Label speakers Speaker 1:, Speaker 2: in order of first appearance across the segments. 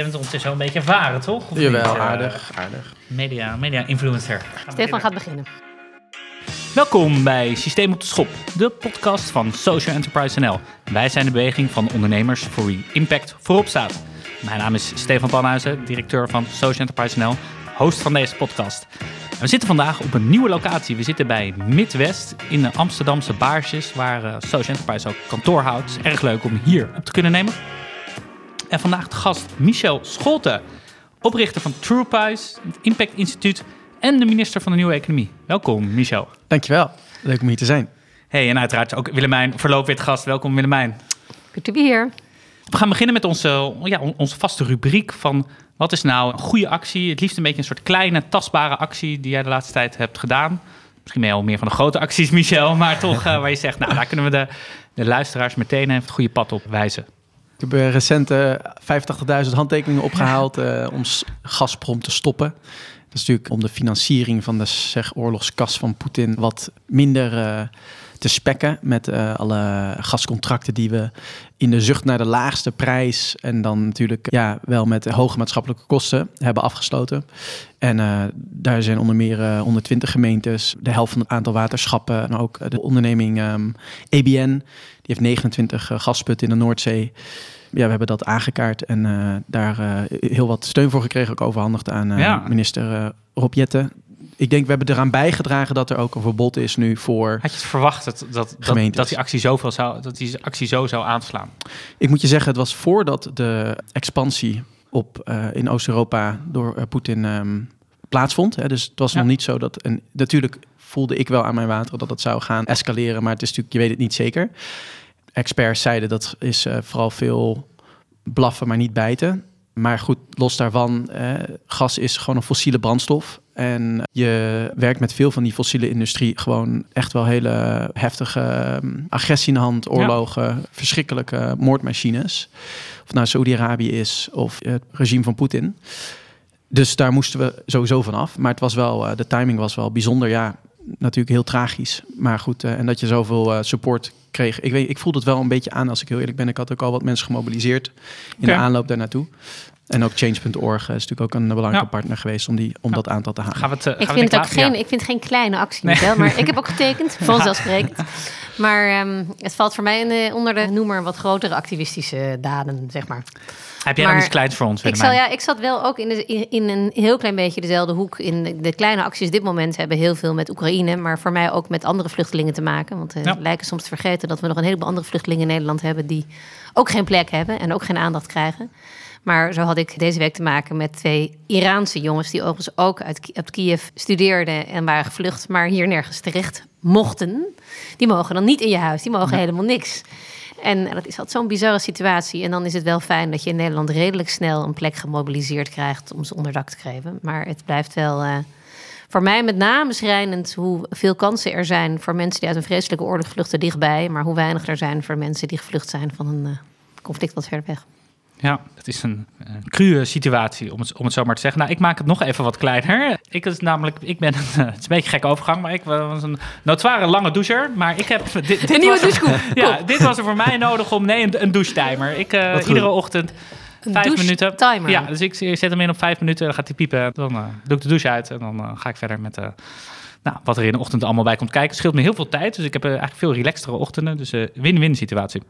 Speaker 1: je bent ondertussen wel een beetje ervaren, toch? Of
Speaker 2: Jawel,
Speaker 1: niet? Eh,
Speaker 2: aardig, aardig.
Speaker 1: Media, media influencer.
Speaker 3: Stefan gaat beginnen.
Speaker 1: Welkom bij Systeem op de Schop, de podcast van Social Enterprise NL. Wij zijn de beweging van ondernemers voor wie impact voorop staat. Mijn naam is Stefan Panhuizen, directeur van Social Enterprise NL, host van deze podcast. En we zitten vandaag op een nieuwe locatie. We zitten bij Midwest in de Amsterdamse baarsjes, waar eh, Social Enterprise ook kantoor houdt. Het is erg leuk om hier op te kunnen nemen. En vandaag de gast Michel Scholte, oprichter van TruePies, het Impact Instituut en de minister van de Nieuwe Economie. Welkom, Michel.
Speaker 2: Dankjewel. Leuk om hier te zijn.
Speaker 1: Hey, en uiteraard ook Willemijn, voorlopig gast. Welkom Willemijn.
Speaker 3: Good to be here.
Speaker 1: We gaan beginnen met onze, ja, on- onze vaste rubriek van wat is nou een goede actie? Het liefst een beetje een soort kleine, tastbare actie die jij de laatste tijd hebt gedaan. Misschien al meer van de grote acties, Michel, maar toch eh, waar je zegt, nou, daar kunnen we de, de luisteraars meteen even het goede pad op wijzen.
Speaker 2: Ik heb eh, recent eh, 85.000 handtekeningen opgehaald eh, om Gazprom te stoppen. Dat is natuurlijk om de financiering van de zeg, oorlogskas van Poetin wat minder eh, te spekken met eh, alle gascontracten die we in de zucht naar de laagste prijs en dan natuurlijk ja, wel met hoge maatschappelijke kosten hebben afgesloten. En eh, daar zijn onder meer eh, 120 gemeentes, de helft van het aantal waterschappen en ook eh, de onderneming ehm, ABN. Die heeft 29 eh, gasputten in de Noordzee. Ja, we hebben dat aangekaart en eh, daar eh, heel wat steun voor gekregen, ook overhandigd aan eh,
Speaker 1: Ja.
Speaker 2: minister eh Rob Jetten. Ik denk, we hebben eraan bijgedragen dat er ook een verbod is nu voor...
Speaker 1: Had je het verwacht dat, dat, dat, dat die actie zoveel zou, dat die actie zo zou aanslaan?
Speaker 2: Ik moet je zeggen, het was voordat de expansie op, eh, in Oost-Europa door eh, Poetin ehm, plaatsvond. Hè. Dus het was
Speaker 1: Ja.
Speaker 2: nog niet zo dat... En natuurlijk voelde ik wel aan mijn wateren dat het zou gaan escaleren, maar het is natuurlijk, je weet het niet zeker. Experts zeiden dat is eh, vooral veel blaffen, maar niet bijten. Maar goed, los daarvan, eh, gas is gewoon een fossiele brandstof. En je werkt met veel van die fossiele industrie gewoon echt wel hele heftige ehm, agressie in de hand, oorlogen, verschrikkelijke moordmachines. Of het nou Saudi-Arabië is of het regime van Poetin. Dus daar moesten we sowieso van af. Maar het was wel, eh, de timing was wel bijzonder. Ja, natuurlijk heel tragisch. Maar goed, eh, en dat je zoveel eh, support kreeg. Ik, weet, ik voelde het wel een beetje aan, als ik heel eerlijk ben. Ik had ook al wat mensen gemobiliseerd in de aanloop daar naartoe. En ook Change.org is natuurlijk ook een belangrijke
Speaker 1: Ja.
Speaker 2: partner geweest om, die, om
Speaker 1: Ja.
Speaker 2: dat aantal te halen.
Speaker 1: Gaan we het, eh,
Speaker 3: Ik
Speaker 1: gaan we
Speaker 3: vind, het ook geen,
Speaker 1: ja.
Speaker 3: ik vind het geen kleine actie,
Speaker 1: Nee.
Speaker 3: Maar ik heb ook getekend, vanzelfsprekend. Maar ehm, het valt voor mij in de, onder de noemer wat grotere activistische daden, zeg maar.
Speaker 1: Heb jij
Speaker 3: maar
Speaker 1: nog iets kleins voor ons,
Speaker 3: Ik, zal, ja, ik zat wel ook in, de, in, in een heel klein beetje dezelfde hoek. In de, de kleine acties dit moment hebben heel veel met Oekraïne, maar voor mij ook met andere vluchtelingen te maken. Want we
Speaker 1: Ja.
Speaker 3: lijken soms te vergeten dat we nog een heleboel andere vluchtelingen in Nederland hebben die ook geen plek hebben en ook geen aandacht krijgen. Maar zo had ik deze week te maken met twee Iraanse jongens die overigens ook uit, uit Kiev studeerden en waren gevlucht, maar hier nergens terecht mochten. Die mogen dan niet in je huis, die mogen helemaal niks. En dat is altijd zo'n bizarre situatie. En dan is het wel fijn dat je in Nederland redelijk snel een plek gemobiliseerd krijgt om ze onderdak te geven. Maar het blijft wel eh, voor mij met name schrijnend hoe veel kansen er zijn voor mensen die uit een vreselijke oorlog vluchten dichtbij. Maar hoe weinig er zijn voor mensen die gevlucht zijn van een eh, conflict wat ver weg.
Speaker 1: Ja, het is een, een cruwe situatie, om het, om het zo maar te zeggen. Nou, ik maak het nog even wat kleiner. Ik, is namelijk, ik ben, het is een beetje een gekke overgang, maar ik was een notoire lange doucher. Maar ik heb... Dit, dit
Speaker 3: Een nieuwe
Speaker 1: was-
Speaker 3: douchekoek.
Speaker 1: Ja, dit was er voor mij nodig om... Nee, een, een douchetimer. Ik, eh,
Speaker 2: goed.
Speaker 1: iedere ochtend
Speaker 3: Een
Speaker 1: vijf minuten.
Speaker 3: douchetimer.
Speaker 1: Ja, dus ik zet hem in op vijf minuten. Dan gaat hij piepen. Dan eh, doe ik de douche uit. En dan eh, ga ik verder met... eh, nou, wat er in de ochtend allemaal bij komt kijken. Het scheelt me heel veel tijd. Dus ik heb eh, eigenlijk veel relaxtere ochtenden. Dus eh, win-win situatie.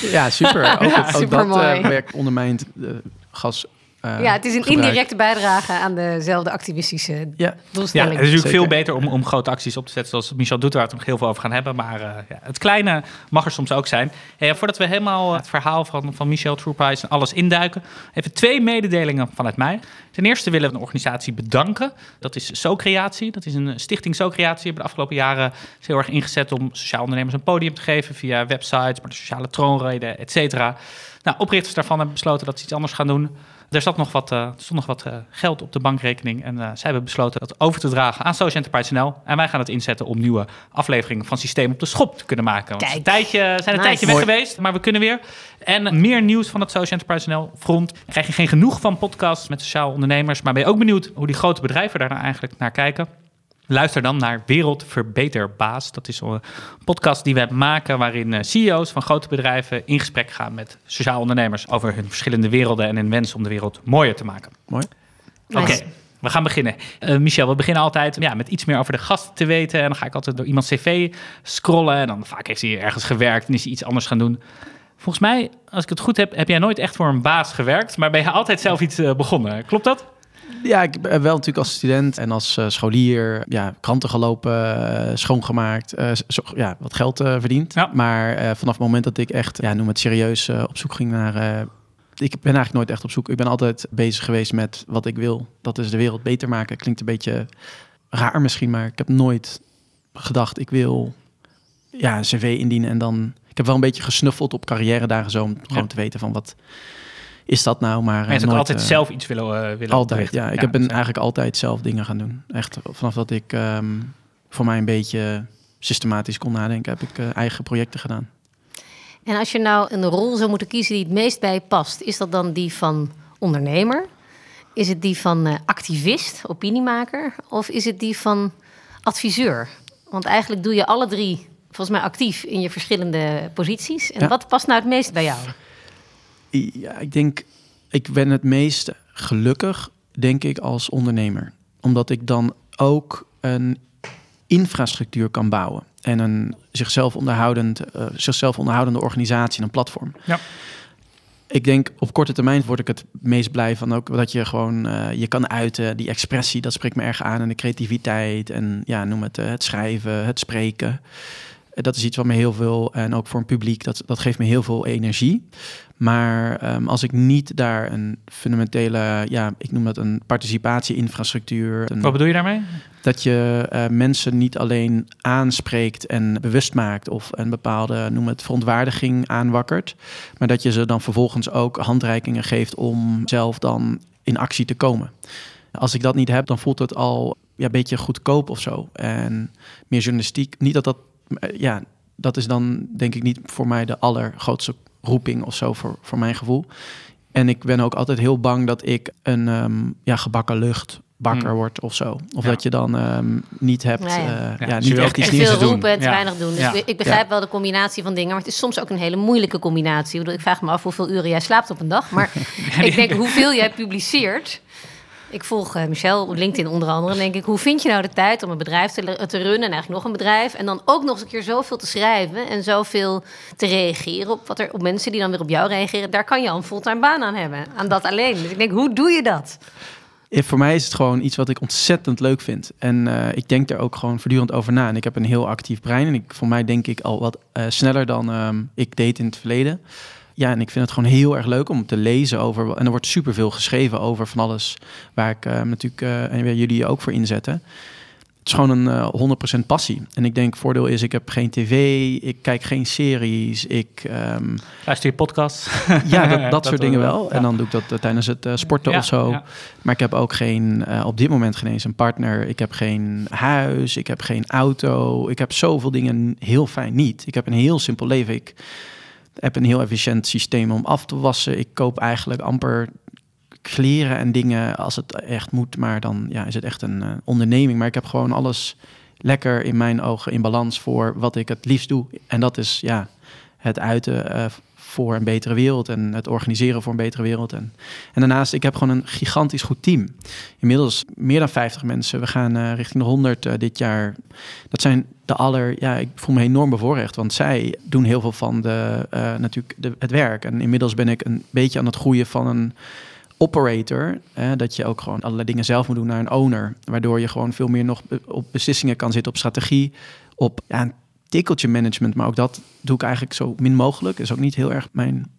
Speaker 2: Ja, super. Ook, ook dat eh, werk ondermijnt de gas. Eh,
Speaker 3: ja, het is een
Speaker 2: gebruik.
Speaker 3: indirecte bijdrage aan dezelfde activistische
Speaker 2: Ja,
Speaker 1: Ja,
Speaker 3: doelstelling.
Speaker 1: het is natuurlijk
Speaker 2: Zeker.
Speaker 1: veel beter om, om grote acties op te zetten, zoals Michel doet, waar we het nog heel veel over gaan hebben. Maar eh, ja, het kleine mag er soms ook zijn. Hey, voordat we helemaal het verhaal van, van Michel Troeprijs en alles induiken, even twee mededelingen vanuit mij. Ten eerste willen we een organisatie bedanken. Dat is So-Creatie. Dat is een stichting So-Creatie. We hebben de afgelopen jaren heel erg ingezet om sociaal ondernemers een podium te geven via websites, maar de sociale troonreden, et cetera. Nou, oprichters daarvan hebben besloten dat ze iets anders gaan doen. Er, zat nog wat, eh, er stond nog wat eh, geld op de bankrekening. En eh, zij hebben besloten dat over te dragen aan Social Enterprise NL. En wij gaan het inzetten om nieuwe afleveringen van Systeem op de Schop te kunnen maken. Want
Speaker 3: Kijk.
Speaker 1: een tijdje, zijn een
Speaker 3: Nice.
Speaker 1: tijdje weg geweest, maar we kunnen weer. En meer nieuws van het Social Enterprise NL front. Krijg je geen genoeg van podcasts met sociaal ondernemers. Maar ben je ook benieuwd hoe die grote bedrijven daar nou eigenlijk naar kijken? Luister dan naar Wereldverbeterbaas. Dat is een podcast die we maken waarin eh, CEO's van grote bedrijven in gesprek gaan met sociaal ondernemers over hun verschillende werelden en hun wens om de wereld mooier te maken.
Speaker 2: Mooi.
Speaker 1: Oké,
Speaker 3: Nice.
Speaker 1: we gaan beginnen. Eh, Michel, we beginnen altijd ja, met iets meer over de gast te weten. En dan ga ik altijd door iemands cv scrollen. En dan vaak heeft hij ergens gewerkt en is hij iets anders gaan doen. Volgens mij, als ik het goed heb, heb jij nooit echt voor een baas gewerkt. Maar ben je altijd zelf iets eh, begonnen. Klopt dat?
Speaker 2: Ja, ik ben wel natuurlijk als student en als eh, scholier ja, kranten gelopen, eh, schoongemaakt, eh, zo- ja, wat geld verdiend.
Speaker 1: Ja.
Speaker 2: Maar vanaf het moment dat ik echt, ja, noem het serieus, op zoek ging naar... ik ben eigenlijk nooit echt op zoek. Ik ben altijd bezig geweest met wat ik wil. Dat is de wereld beter maken. Klinkt een beetje raar misschien, maar ik heb nooit gedacht, ik wil ja, een cv indienen en dan... Ik heb wel een beetje gesnuffeld op carrière dagen zo, om gewoon te weten van wat is dat nou, maar... Eh,
Speaker 1: ook
Speaker 2: nooit,
Speaker 1: altijd
Speaker 2: eh,
Speaker 1: zelf iets willen, eh, willen
Speaker 2: altijd, ja. Ik heb ben eigenlijk altijd zelf dingen gaan doen. Echt vanaf dat ik ehm, voor mij een beetje systematisch kon nadenken, heb ik eigen projecten gedaan.
Speaker 3: En als je nou een rol zou moeten kiezen die het meest bij je past, is dat dan die van ondernemer? Is het die van eh, activist, opiniemaker? Of is het die van adviseur? Want eigenlijk doe je alle drie volgens mij actief in je verschillende posities. En
Speaker 2: Ja.
Speaker 3: wat past nou het meest bij jou?
Speaker 2: Ja, ik denk, ik ben het meest gelukkig, denk ik, als ondernemer. Omdat ik dan ook een infrastructuur kan bouwen. En een zichzelf, onderhoudend, eh, zichzelf onderhoudende organisatie, een platform.
Speaker 1: Ja.
Speaker 2: Ik denk op korte termijn word ik het meest blij van ook dat je gewoon eh, je kan uiten. Die expressie, dat spreekt me erg aan. En de creativiteit en ja, noem het eh, het schrijven, het spreken. Dat is iets wat me heel veel, en ook voor een publiek, dat, dat geeft me heel veel energie. Maar ehm, als ik niet daar een fundamentele, ja, ik noem dat een participatie-infrastructuur. een-
Speaker 1: Wat bedoel je daarmee?
Speaker 2: dat je eh, mensen niet alleen aanspreekt en bewust maakt of een bepaalde, noem het, verontwaardiging aanwakkert, maar dat je ze dan vervolgens ook handreikingen geeft om zelf dan in actie te komen. Als ik dat niet heb, dan voelt het al ja, een beetje goedkoop of zo. En meer journalistiek, niet dat dat, eh, ja, dat is dan denk ik niet voor mij de allergrootste roeping of zo voor, voor mijn gevoel. En ik ben ook altijd heel bang dat ik een ehm, ja, gebakken lucht bakker
Speaker 1: Hmm.
Speaker 2: word of zo. Of
Speaker 1: Ja.
Speaker 2: dat je dan ehm, niet hebt,
Speaker 3: Ja, ja.
Speaker 1: Ja,
Speaker 2: ja,
Speaker 1: je
Speaker 2: niet echt iets
Speaker 3: Te
Speaker 2: nieuws
Speaker 3: veel
Speaker 2: te doen.
Speaker 3: roepen en te
Speaker 1: Ja.
Speaker 3: weinig doen. Dus
Speaker 1: Ja.
Speaker 3: ik begrijp wel de combinatie van dingen, maar het is soms ook een hele moeilijke combinatie. Ik, bedoel, ik vraag me af hoeveel uren jij slaapt op een dag. Maar ik denk hoeveel jij publiceert. Ik volg eh, Michel op LinkedIn onder andere. En denk ik, hoe vind je nou de tijd om een bedrijf te, te runnen en eigenlijk nog een bedrijf? En dan ook nog eens een keer zoveel te schrijven en zoveel te reageren op, wat er, op mensen die dan weer op jou reageren. Daar kan je al een fulltime baan aan hebben. Aan dat alleen. Dus ik denk, hoe doe je dat?
Speaker 2: Eh, Voor mij is het gewoon iets wat ik ontzettend leuk vind. En eh, ik denk er ook gewoon voortdurend over na. En ik heb een heel actief brein. En ik, voor mij denk ik al wat eh, sneller dan ehm, ik deed in het verleden. Ja, en ik vind het gewoon heel erg leuk om te lezen over. En er wordt superveel geschreven over van alles. Waar ik eh, natuurlijk eh, en waar jullie je ook voor inzetten. Het is gewoon een eh 100% passie. En ik denk, voordeel is, ik heb geen tv, ik kijk geen series, ik... ehm,
Speaker 1: Luister je podcast?
Speaker 2: ja, dat, dat, soort dingen wel.
Speaker 1: ja.
Speaker 2: En dan doe ik dat eh, tijdens het eh, sporten
Speaker 1: Ja,
Speaker 2: of zo.
Speaker 1: ja.
Speaker 2: Maar ik heb ook geen, eh, op dit moment geen eens een partner. Ik heb geen huis, ik heb geen auto. Ik heb zoveel dingen heel fijn niet. Ik heb een heel simpel leven. Ik heb een heel efficiënt systeem om af te wassen. Ik koop eigenlijk amper kleren en dingen als het echt moet. Maar dan ja, is het echt een eh, onderneming. Maar ik heb gewoon alles lekker in mijn ogen in balans voor wat ik het liefst doe. En dat is ja, het uiten eh, voor een betere wereld en het organiseren voor een betere wereld. En, en daarnaast, ik heb gewoon een gigantisch goed team. Inmiddels meer dan 50 mensen. We gaan eh, richting de 100 eh, dit jaar. Dat zijn de aller, ja, ik voel me enorm bevoorrecht, want zij doen heel veel van de, eh, natuurlijk de, het werk. En inmiddels ben ik een beetje aan het groeien van een operator, hè, dat je ook gewoon allerlei dingen zelf moet doen naar een owner, waardoor je gewoon veel meer nog op beslissingen kan zitten, op strategie, op tikkeltje management, maar ook dat doe ik eigenlijk zo min mogelijk. Is ook niet heel erg mijn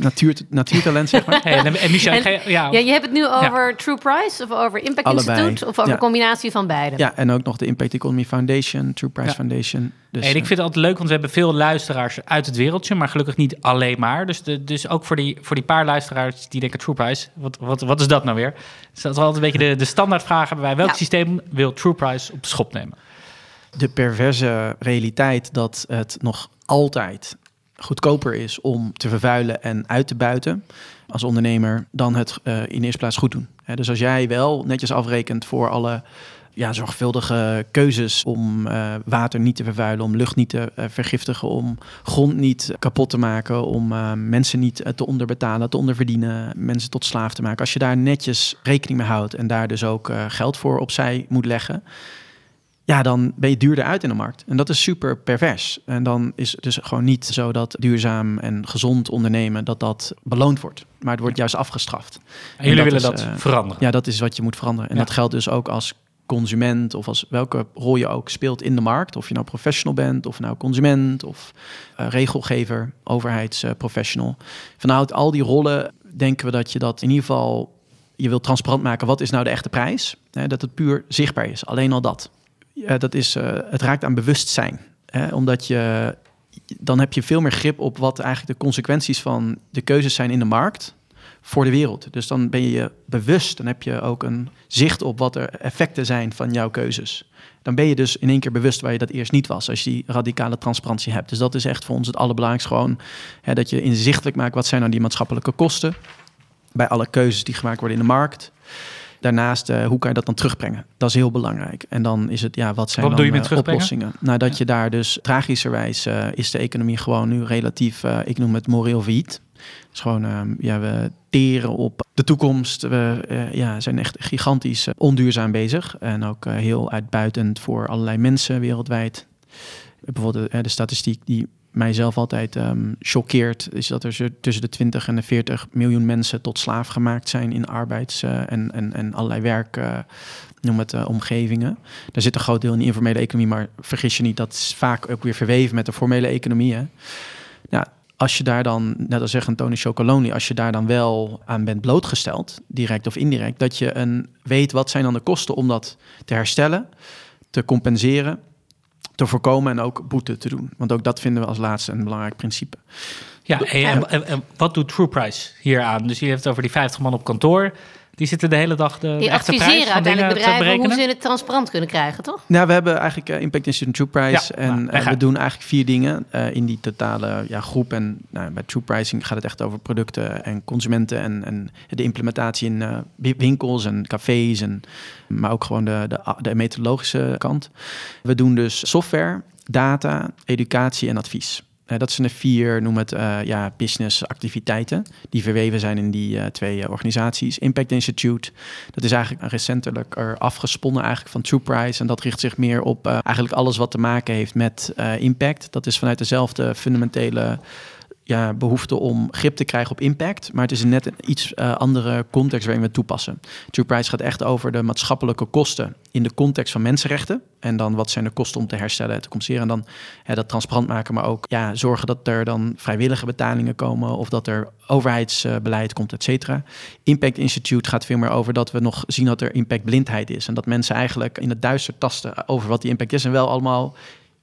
Speaker 2: natuur, natuurtalent, zeg maar.
Speaker 1: Hey, en, Michel,
Speaker 3: En-
Speaker 1: je- ja,
Speaker 3: Ja, je hebt het nu over True Price of over Impact
Speaker 2: Allebei.
Speaker 3: Institute of over
Speaker 2: Ja.
Speaker 3: een combinatie van beide?
Speaker 2: Ja, en ook nog de Impact Economy Foundation, True Price
Speaker 1: Ja.
Speaker 2: Foundation. Dus,
Speaker 1: en ik vind het altijd leuk, want we hebben veel luisteraars uit het wereldje, maar gelukkig niet alleen maar. Dus, de, dus ook voor die, voor die paar luisteraars die denken, True Price, wat, wat, wat is dat nou weer? Dus dat is altijd een beetje de, de standaardvraag hebben wij. Welk
Speaker 3: Ja.
Speaker 1: systeem wil True Price op de schop nemen?
Speaker 2: De perverse realiteit dat het nog altijd goedkoper is om te vervuilen en uit te buiten als ondernemer dan het eh, in eerste plaats goed doen. Dus als jij wel netjes afrekent voor alle ja, zorgvuldige keuzes om eh, water niet te vervuilen, om lucht niet te eh, vergiftigen, om grond niet kapot te maken, om mensen niet te onderbetalen, te onderverdienen, mensen tot slaaf te maken. Als je daar netjes rekening mee houdt en daar dus ook geld voor opzij moet leggen, ja, dan ben je duurder uit in de markt. En dat is super pervers. En dan is het dus gewoon niet zo dat duurzaam en gezond ondernemen, dat dat beloond wordt. Maar het wordt juist afgestraft.
Speaker 1: En jullie willen dat veranderen?
Speaker 2: Ja, dat is wat je moet veranderen. En dat geldt dus ook als consument of als welke rol je ook speelt in de markt. Of je nou professional bent, of nou consument, of uh, regelgever, overheidsprofessional. Vanuit al die rollen denken we dat je dat in ieder geval... Je wilt transparant maken, wat is nou de echte prijs? Hè, dat het puur zichtbaar is, alleen al dat. Dat is, uh, het raakt aan bewustzijn. Hè, omdat je, dan heb je veel meer grip op wat eigenlijk de consequenties van de keuzes zijn in de markt voor de wereld. Dus dan ben je je bewust, dan heb je ook een zicht op wat er effecten zijn van jouw keuzes. Dan ben je dus in één keer bewust waar je dat eerst niet was, als je die radicale transparantie hebt. Dus dat is echt voor ons het allerbelangrijkste gewoon, hè, dat je inzichtelijk maakt wat zijn nou die maatschappelijke kosten bij alle keuzes die gemaakt worden in de markt. Daarnaast, uh, hoe kan je dat dan terugbrengen? Dat is heel belangrijk. En dan is het, ja, wat zijn
Speaker 1: wat
Speaker 2: dan
Speaker 1: doe je
Speaker 2: uh, oplossingen? Nou, dat je daar dus, tragischerwijs uh, is de economie gewoon nu relatief, ik noem het moreel failliet. Dus gewoon, ehm, ja, we teren op de toekomst. We ja, zijn echt gigantisch onduurzaam bezig. En ook heel uitbuitend voor allerlei mensen wereldwijd. Bijvoorbeeld de statistiek die mijzelf altijd um, choqueert, is dat er tussen de 20 en de 40 miljoen mensen tot slaaf gemaakt zijn in arbeids- en, en, en allerlei werk, noem het omgevingen. Daar zit een groot deel in de informele economie, maar vergis je niet, dat is vaak ook weer verweven met de formele economie. Hè? Als je daar dan, net als zeggen Tony Chocoloni, als je daar dan wel aan bent blootgesteld, direct of indirect, dat je een, weet wat zijn dan de kosten om dat te herstellen, te compenseren, te voorkomen en ook boete te doen. Want ook dat vinden we als laatste een belangrijk principe.
Speaker 1: Ja, en, wat doet True Price hier aan? Dus je hebt het over die 50 man op kantoor. Die zitten de hele dag de,
Speaker 3: die adviseren uiteindelijk bedrijven hoe ze het transparant kunnen krijgen, toch?
Speaker 2: Nou, we hebben eigenlijk uh, Impact Institute True Price. en nou, we doen eigenlijk vier dingen uh, in die totale ja, groep. En nou, bij True Pricing gaat het echt over producten en consumenten. En, en de implementatie in uh, winkels en cafés. En, maar ook gewoon de, de, de methodologische kant. We doen dus software, data, educatie en advies. Uh, dat zijn de vier, noem het, uh, ja, business-activiteiten die verweven zijn in die uh, twee organisaties. Impact Institute, dat is eigenlijk recentelijk er afgesponnen eigenlijk van True Price. En dat richt zich meer op eigenlijk alles wat te maken heeft met impact. Dat is vanuit dezelfde fundamentele ja, behoefte om grip te krijgen op impact. Maar het is net een iets uh, andere context waarin we het toepassen. True Price gaat echt over de maatschappelijke kosten in de context van mensenrechten. En dan wat zijn de kosten om te herstellen en te compenseren. En dan dat transparant maken, maar ook ja, zorgen dat er dan vrijwillige betalingen komen. Of dat er overheidsbeleid komt, et cetera. Impact Institute gaat veel meer over dat we nog zien dat er impactblindheid is. En dat mensen eigenlijk in het duister tasten over wat die impact is. En wel allemaal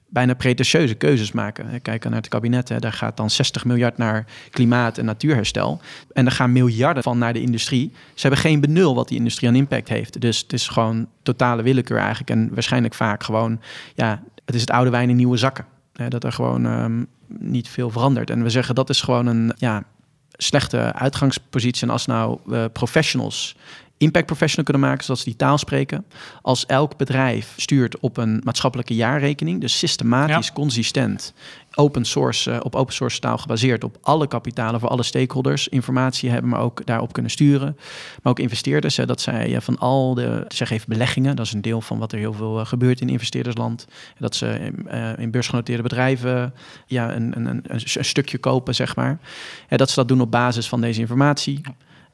Speaker 2: bijna pretentieuze keuzes maken. Kijken naar het kabinet, hè, daar gaat dan 60 miljard naar klimaat en natuurherstel. En er gaan miljarden van naar de industrie. Ze hebben geen benul wat die industrie aan impact heeft. Dus het is gewoon totale willekeur eigenlijk. En waarschijnlijk vaak gewoon, ja, het is het oude wijn in nieuwe zakken. Hè, dat er gewoon um, niet veel verandert. En we zeggen dat is gewoon een ja, slechte uitgangspositie. En als nou uh, professionals impact professional kunnen maken, zodat ze die taal spreken. Als elk bedrijf stuurt op een maatschappelijke jaarrekening, dus systematisch, consistent, open source, uh, op open source taal gebaseerd op alle kapitalen voor alle stakeholders informatie hebben, maar ook daarop kunnen sturen. Maar ook investeerders, hè, dat zij uh, van al de, zeg even beleggingen, dat is een deel van wat er heel veel uh, gebeurt in investeerdersland, dat ze in beursgenoteerde bedrijven ja, een, een, een, een, stukje kopen, zeg maar. Dat ze dat doen op basis van deze informatie.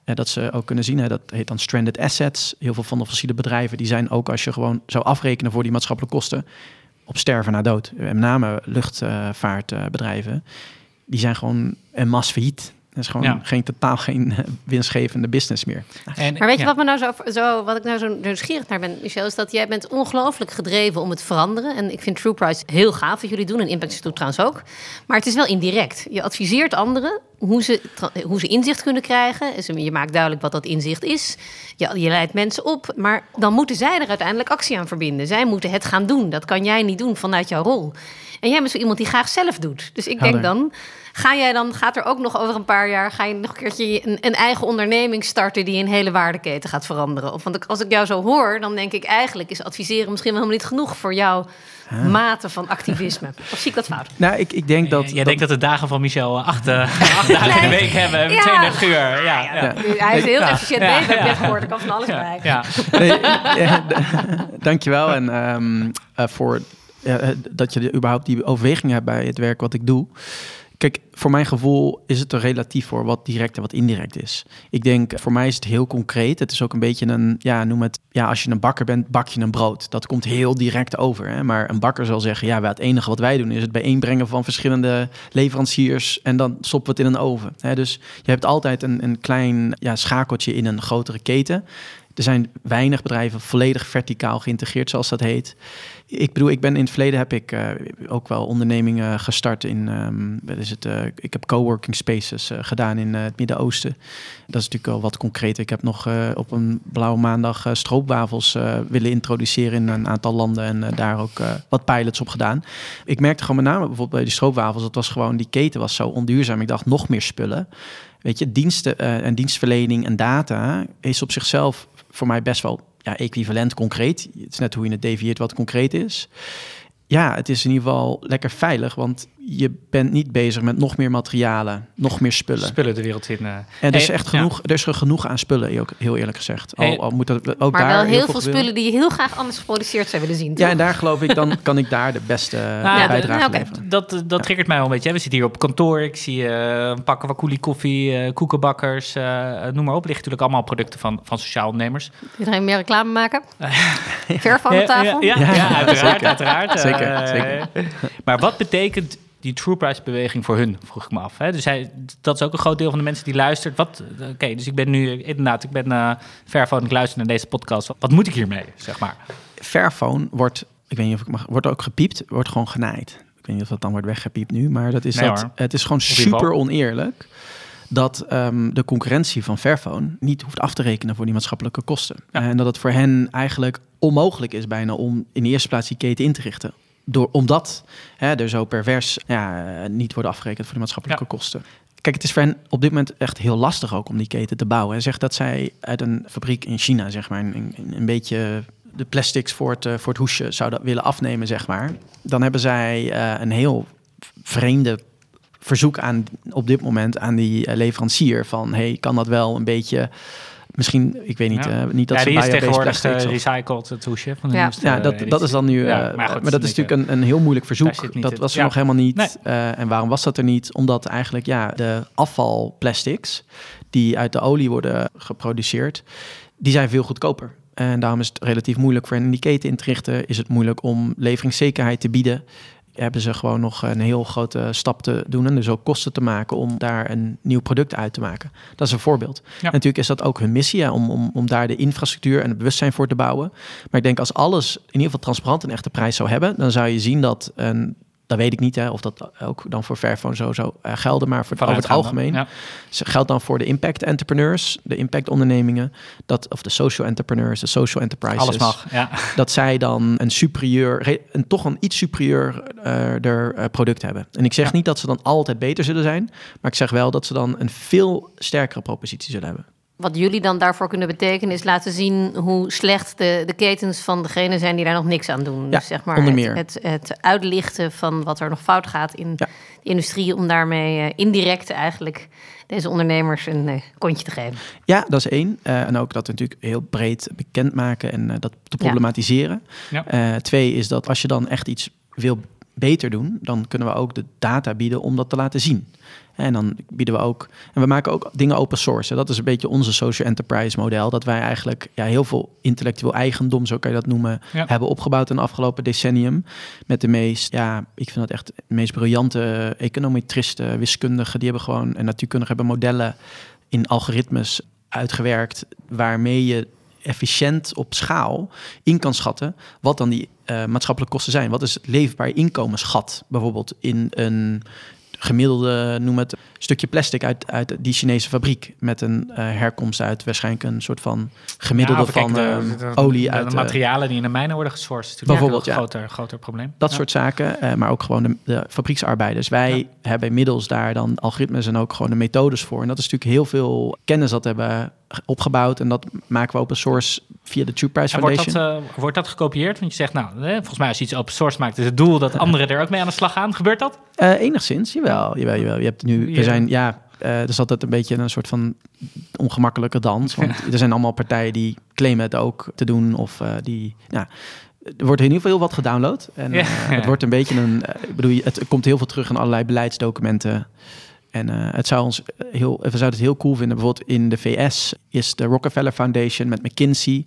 Speaker 2: Dat ze ook kunnen zien, hè, dat heet dan stranded assets. Heel veel van de fossiele bedrijven, die zijn ook als je gewoon zou afrekenen voor die maatschappelijke kosten, op sterven na dood. Met name luchtvaartbedrijven, die zijn gewoon een mas failliet. Dat is gewoon geen totaal geen winstgevende business meer.
Speaker 3: En, maar weet je wat, me nou zo, zo, wat ik nou zo nieuwsgierig naar ben, Michel, is dat jij bent ongelooflijk gedreven om het te veranderen. En ik vind True Price heel gaaf wat jullie doen en Impact Institute trouwens ook. Maar het is wel indirect. Je adviseert anderen hoe ze, hoe ze inzicht kunnen krijgen. Je maakt duidelijk wat dat inzicht is. Je, je leidt mensen op, maar dan moeten zij er uiteindelijk actie aan verbinden. Zij moeten het gaan doen. Dat kan jij niet doen vanuit jouw rol. En jij bent zo iemand die graag zelf doet. Dus ik denk dan, Ga jij dan, gaat er ook nog over een paar jaar, ga je nog een keertje een, een eigen onderneming starten die een hele waardeketen gaat veranderen? Of, want als ik jou zo hoor, dan denk ik eigenlijk is adviseren misschien wel helemaal niet genoeg voor jouw mate van activisme. Of zie ik dat fout?
Speaker 2: Nou, ik, ik denk dat...
Speaker 1: Jij dat, denkt dat de dagen van Michel acht, acht dagen in de week hebben, ja. 32 uur. Ja, ja.
Speaker 3: ja. Hij is heel efficiënt bezig, heb ik net gehoord. Er kan van alles bij.
Speaker 1: Ja.
Speaker 2: Nee, ja, dankjewel en um, uh, voor uh, dat je überhaupt die overweging hebt bij het werk wat ik doe. Kijk, voor mijn gevoel is het er relatief voor wat direct en wat indirect is. Ik denk, voor mij is het heel concreet. Het is ook een beetje een, ja, noem het, ja, als je een bakker bent, bak je een brood. Dat komt heel direct over. Hè? Maar een bakker zal zeggen, ja, het enige wat wij doen is het bijeenbrengen van verschillende leveranciers en dan stoppen we het in een oven. Hè? Dus je hebt altijd een, een klein ja, schakeltje in een grotere keten. Er zijn weinig bedrijven volledig verticaal geïntegreerd, zoals dat heet. Ik bedoel, ik ben in het verleden heb ik uh, ook wel ondernemingen gestart in. Wat is het? Uh, ik heb coworking spaces uh, gedaan in het Midden-Oosten. Dat is natuurlijk wel wat concreter. Ik heb nog op een blauwe maandag stroopwafels willen introduceren in een aantal landen en daar ook wat pilots op gedaan. Ik merkte gewoon met name bijvoorbeeld bij die stroopwafels, dat was gewoon die keten was zo onduurzaam. Ik dacht nog meer spullen. Weet je, diensten en dienstverlening en data is op zichzelf voor mij best wel ja, equivalent concreet. Het is net hoe je het devieert wat concreet is. Ja, het is in ieder geval lekker veilig, want je bent niet bezig met nog meer materialen, nog meer spullen.
Speaker 1: Spullen de wereld in. Uh...
Speaker 2: En er is echt genoeg, ja. er is er genoeg aan spullen, ook heel eerlijk gezegd. Al, al moet dat ook
Speaker 3: maar
Speaker 2: daar
Speaker 3: wel heel, veel spullen die je heel graag anders geproduceerd zou willen zien.
Speaker 2: Ja, en daar geloof ik, dan kan ik daar de beste nou, bijdrage nou, leveren.
Speaker 1: Dat, dat ja. triggert mij wel een beetje. We zitten hier op kantoor, ik zie uh, een pakken wakuli koffie, uh, koekenbakkers, noem maar op. ligt natuurlijk allemaal producten van, van sociaal ondernemers.
Speaker 3: Iedereen meer reclame maken? Ver van de tafel?
Speaker 1: Ja, ja, ja uiteraard, uiteraard.
Speaker 2: zeker, zeker.
Speaker 1: Maar wat betekent die true price beweging voor hun, vroeg ik me af. Hè? Dus hij, dat is ook een groot deel van de mensen die luistert. Wat, oké, dus ik ben nu inderdaad, ik ben uh, Fairphone, ik luister naar deze podcast. Wat, moet ik hiermee, zeg maar?
Speaker 2: Fairphone wordt, ik weet niet of ik mag, wordt ook gepiept, wordt gewoon genaaid. Ik weet niet of dat dan wordt weggepiept nu, maar dat is
Speaker 1: Nee,
Speaker 2: dat,
Speaker 1: hoor.
Speaker 2: het is gewoon super oneerlijk dat ehm, de concurrentie van Fairphone niet hoeft af te rekenen voor die maatschappelijke kosten.
Speaker 1: Ja.
Speaker 2: En dat het voor hen eigenlijk onmogelijk is bijna om in de eerste plaats die keten in te richten. Door, omdat hè, er zo pervers ja, niet worden afgerekend voor de maatschappelijke kosten. Kijk, het is voor hen op dit moment echt heel lastig ook om die keten te bouwen. Hij zegt dat zij uit een fabriek in China, zeg maar, een, een, beetje de plastics voor het, uh, voor het hoesje zouden willen afnemen, zeg maar. Dan hebben zij uh, een heel vreemde verzoek aan op dit moment aan die uh, leverancier van hey, kan dat wel een beetje misschien, ik weet niet,
Speaker 1: Ja.
Speaker 2: uh, niet dat
Speaker 1: ja,
Speaker 2: ze
Speaker 1: die is tegenwoordig
Speaker 2: plastics of-
Speaker 1: gerecycled, het hoesje van de
Speaker 3: Ja.
Speaker 1: nieuwste
Speaker 2: ja, dat,
Speaker 1: editie.
Speaker 2: dat is dan nu.
Speaker 1: Ja,
Speaker 2: eh,
Speaker 1: maar goed,
Speaker 2: maar dat is natuurlijk een, een heel moeilijk verzoek. Dat was er
Speaker 1: ja.
Speaker 2: nog helemaal niet.
Speaker 1: Nee.
Speaker 2: Eh, en waarom was dat er niet? Omdat eigenlijk ja, de afvalplastics die uit de olie worden geproduceerd, die zijn veel goedkoper. En daarom is het relatief moeilijk voor hen in die keten in te richten. Is het moeilijk om leveringszekerheid te bieden. Hebben ze gewoon nog een heel grote stap te doen en dus ook kosten te maken om daar een nieuw product uit te maken. Dat is een voorbeeld.
Speaker 1: Ja.
Speaker 2: Natuurlijk is dat ook hun missie ja, om, om, om daar de infrastructuur en het bewustzijn voor te bouwen. Maar ik denk als alles in ieder geval transparant een echte prijs zou hebben, dan zou je zien dat een dat weet ik niet hè, of dat ook dan voor Fairphone zo zou uh, gelden, maar voor het, over het algemeen
Speaker 1: Ja.
Speaker 2: geldt dan voor de impact entrepreneurs, de impact ondernemingen, dat, of de social entrepreneurs, de social enterprises.
Speaker 1: Alles mag, ja.
Speaker 2: Dat zij dan een superieur, een, toch een iets superieur uh, er, uh, product hebben. En ik zeg
Speaker 1: Ja.
Speaker 2: niet dat ze dan altijd beter zullen zijn, maar ik zeg wel dat ze dan een veel sterkere propositie zullen hebben.
Speaker 3: Wat jullie dan daarvoor kunnen betekenen is laten zien hoe slecht de, de ketens van degenen zijn die daar nog niks aan doen.
Speaker 2: Ja,
Speaker 3: dus zeg maar
Speaker 2: onder
Speaker 3: het,
Speaker 2: meer.
Speaker 3: Het, het uitlichten van wat er nog fout gaat in
Speaker 2: Ja.
Speaker 3: de industrie om daarmee eh, indirect eigenlijk deze ondernemers een eh, kontje te geven.
Speaker 2: Ja, dat is één. Eh, en ook dat natuurlijk heel breed bekendmaken en dat te problematiseren.
Speaker 1: Ja.
Speaker 2: Eh, twee is dat als je dan echt iets wil beter doen, dan kunnen we ook de data bieden om dat te laten zien. En dan bieden we ook, en we maken ook dingen open source. Dat is een beetje onze social enterprise model. Dat wij eigenlijk ja, heel veel intellectueel eigendom, zo kan je dat noemen,
Speaker 1: Ja.
Speaker 2: hebben opgebouwd in het afgelopen decennium. Met de meest, ja, ik vind dat echt de meest briljante econometristen, wiskundigen. Die hebben gewoon, en natuurkundigen hebben modellen in algoritmes uitgewerkt waarmee je efficiënt op schaal in kan schatten wat dan die eh, maatschappelijke kosten zijn. Wat is het leefbaar inkomensgat bijvoorbeeld in een gemiddelde, noem het, stukje plastic uit, uit die Chinese fabriek. Met een uh, herkomst uit waarschijnlijk een soort van gemiddelde
Speaker 1: Ja, of kijk,
Speaker 2: van
Speaker 1: de-
Speaker 2: eh,
Speaker 1: de-
Speaker 2: olie
Speaker 1: de,
Speaker 2: uit...
Speaker 1: de
Speaker 2: eh,
Speaker 1: materialen die in de mijnen worden gesourced. is
Speaker 2: Bijvoorbeeld, ja.
Speaker 1: een groter, groter probleem.
Speaker 2: Dat
Speaker 1: Ja.
Speaker 2: soort zaken, eh, maar ook gewoon de, de fabrieksarbeiders. Wij hebben inmiddels daar dan algoritmes en ook gewoon de methodes voor. En dat is natuurlijk heel veel kennis dat hebben opgebouwd. En dat maken we open source via de True Price
Speaker 1: En wordt,
Speaker 2: Foundation.
Speaker 1: dat, eh, wordt dat gekopieerd? Want je zegt, nou, eh, volgens mij als je iets open source maakt, is het doel dat anderen er ook mee aan de slag gaan. Gebeurt dat?
Speaker 2: Eh, enigszins, jawel, jawel, jawel. Je hebt nu, we zijn, ja, eh er is altijd een beetje een soort van ongemakkelijke dans. Want er zijn allemaal partijen die claimen het ook te doen. Of eh, die, ja, er wordt in ieder geval heel wat gedownload. En
Speaker 1: Ja.
Speaker 2: het wordt een beetje een, ik bedoel, het komt heel veel terug in allerlei beleidsdocumenten. En eh, het zou ons heel, we zouden het heel cool vinden. Bijvoorbeeld in de VS is de Rockefeller Foundation met McKinsey.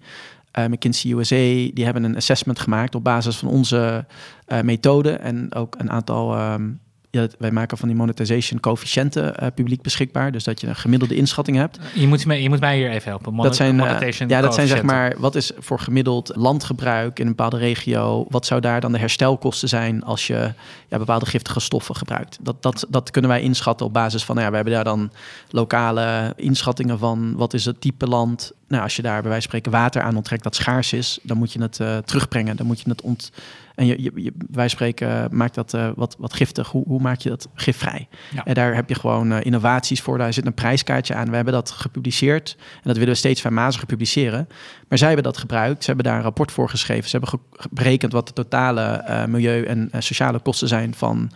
Speaker 2: eh, McKinsey USA, die hebben een assessment gemaakt op basis van onze eh, methode en ook een aantal. ehm, ja, wij maken van die monetization coëfficiënten eh, publiek beschikbaar. Dus dat je een gemiddelde inschatting hebt.
Speaker 1: Je moet, me, je moet mij hier even helpen.
Speaker 2: Dat zijn, eh, ja, dat zijn zeg maar, wat is voor gemiddeld landgebruik in een bepaalde regio? Wat zou daar dan de herstelkosten zijn als je ja, bepaalde giftige stoffen gebruikt? Dat, dat, dat kunnen wij inschatten op basis van, nou ja, we hebben daar dan lokale inschattingen van wat is het type land. Nou, als je daar bij wijze van spreken water aan onttrekt dat schaars is, dan moet je het eh, terugbrengen. Dan moet je het ont... En je, je, je, bij wijze van spreken maakt dat eh, wat, wat giftig. Hoe, hoe maak je dat gifvrij?
Speaker 1: Ja.
Speaker 2: En daar heb je gewoon eh, innovaties voor. Daar zit een prijskaartje aan. We hebben dat gepubliceerd. En dat willen we steeds fijnmaziger publiceren. Maar zij hebben dat gebruikt. Ze hebben daar een rapport voor geschreven. Ze hebben berekend wat de totale eh, milieu- en eh, sociale kosten zijn van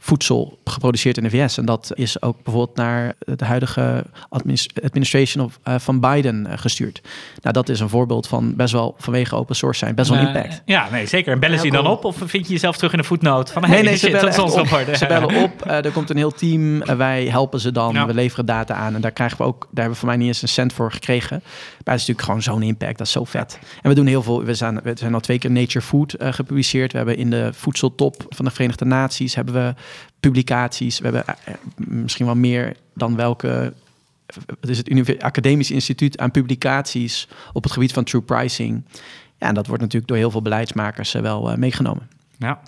Speaker 2: voedsel geproduceerd in de VS. En dat is ook bijvoorbeeld naar de huidige adminis- administration of, eh, van Biden eh, gestuurd. Nou, dat is een voorbeeld van best wel vanwege open source zijn, best wel impact.
Speaker 1: ja, nee, zeker. En bellen ze je dan op? Of vind je jezelf terug in de voetnoot? Van, hey,
Speaker 2: Nee, nee, ze bellen,
Speaker 1: dat ons
Speaker 2: op. ze bellen op. er komt een heel team. eh, wij helpen ze dan.
Speaker 1: Ja.
Speaker 2: We leveren data aan. En daar krijgen we ook. Daar hebben we voor mij niet eens een cent voor gekregen. Maar het is natuurlijk gewoon zo'n impact. Dat is zo vet. En we doen heel veel. We zijn, we zijn al twee keer Nature Food gepubliceerd. We hebben in de voedseltop van de Verenigde Naties hebben we publicaties. We hebben eh, eh, misschien wel meer dan welke. Het is het Academisch Instituut aan publicaties op het gebied van true pricing. Ja, en dat wordt natuurlijk door heel veel beleidsmakers eh, wel eh, meegenomen.
Speaker 1: Ja.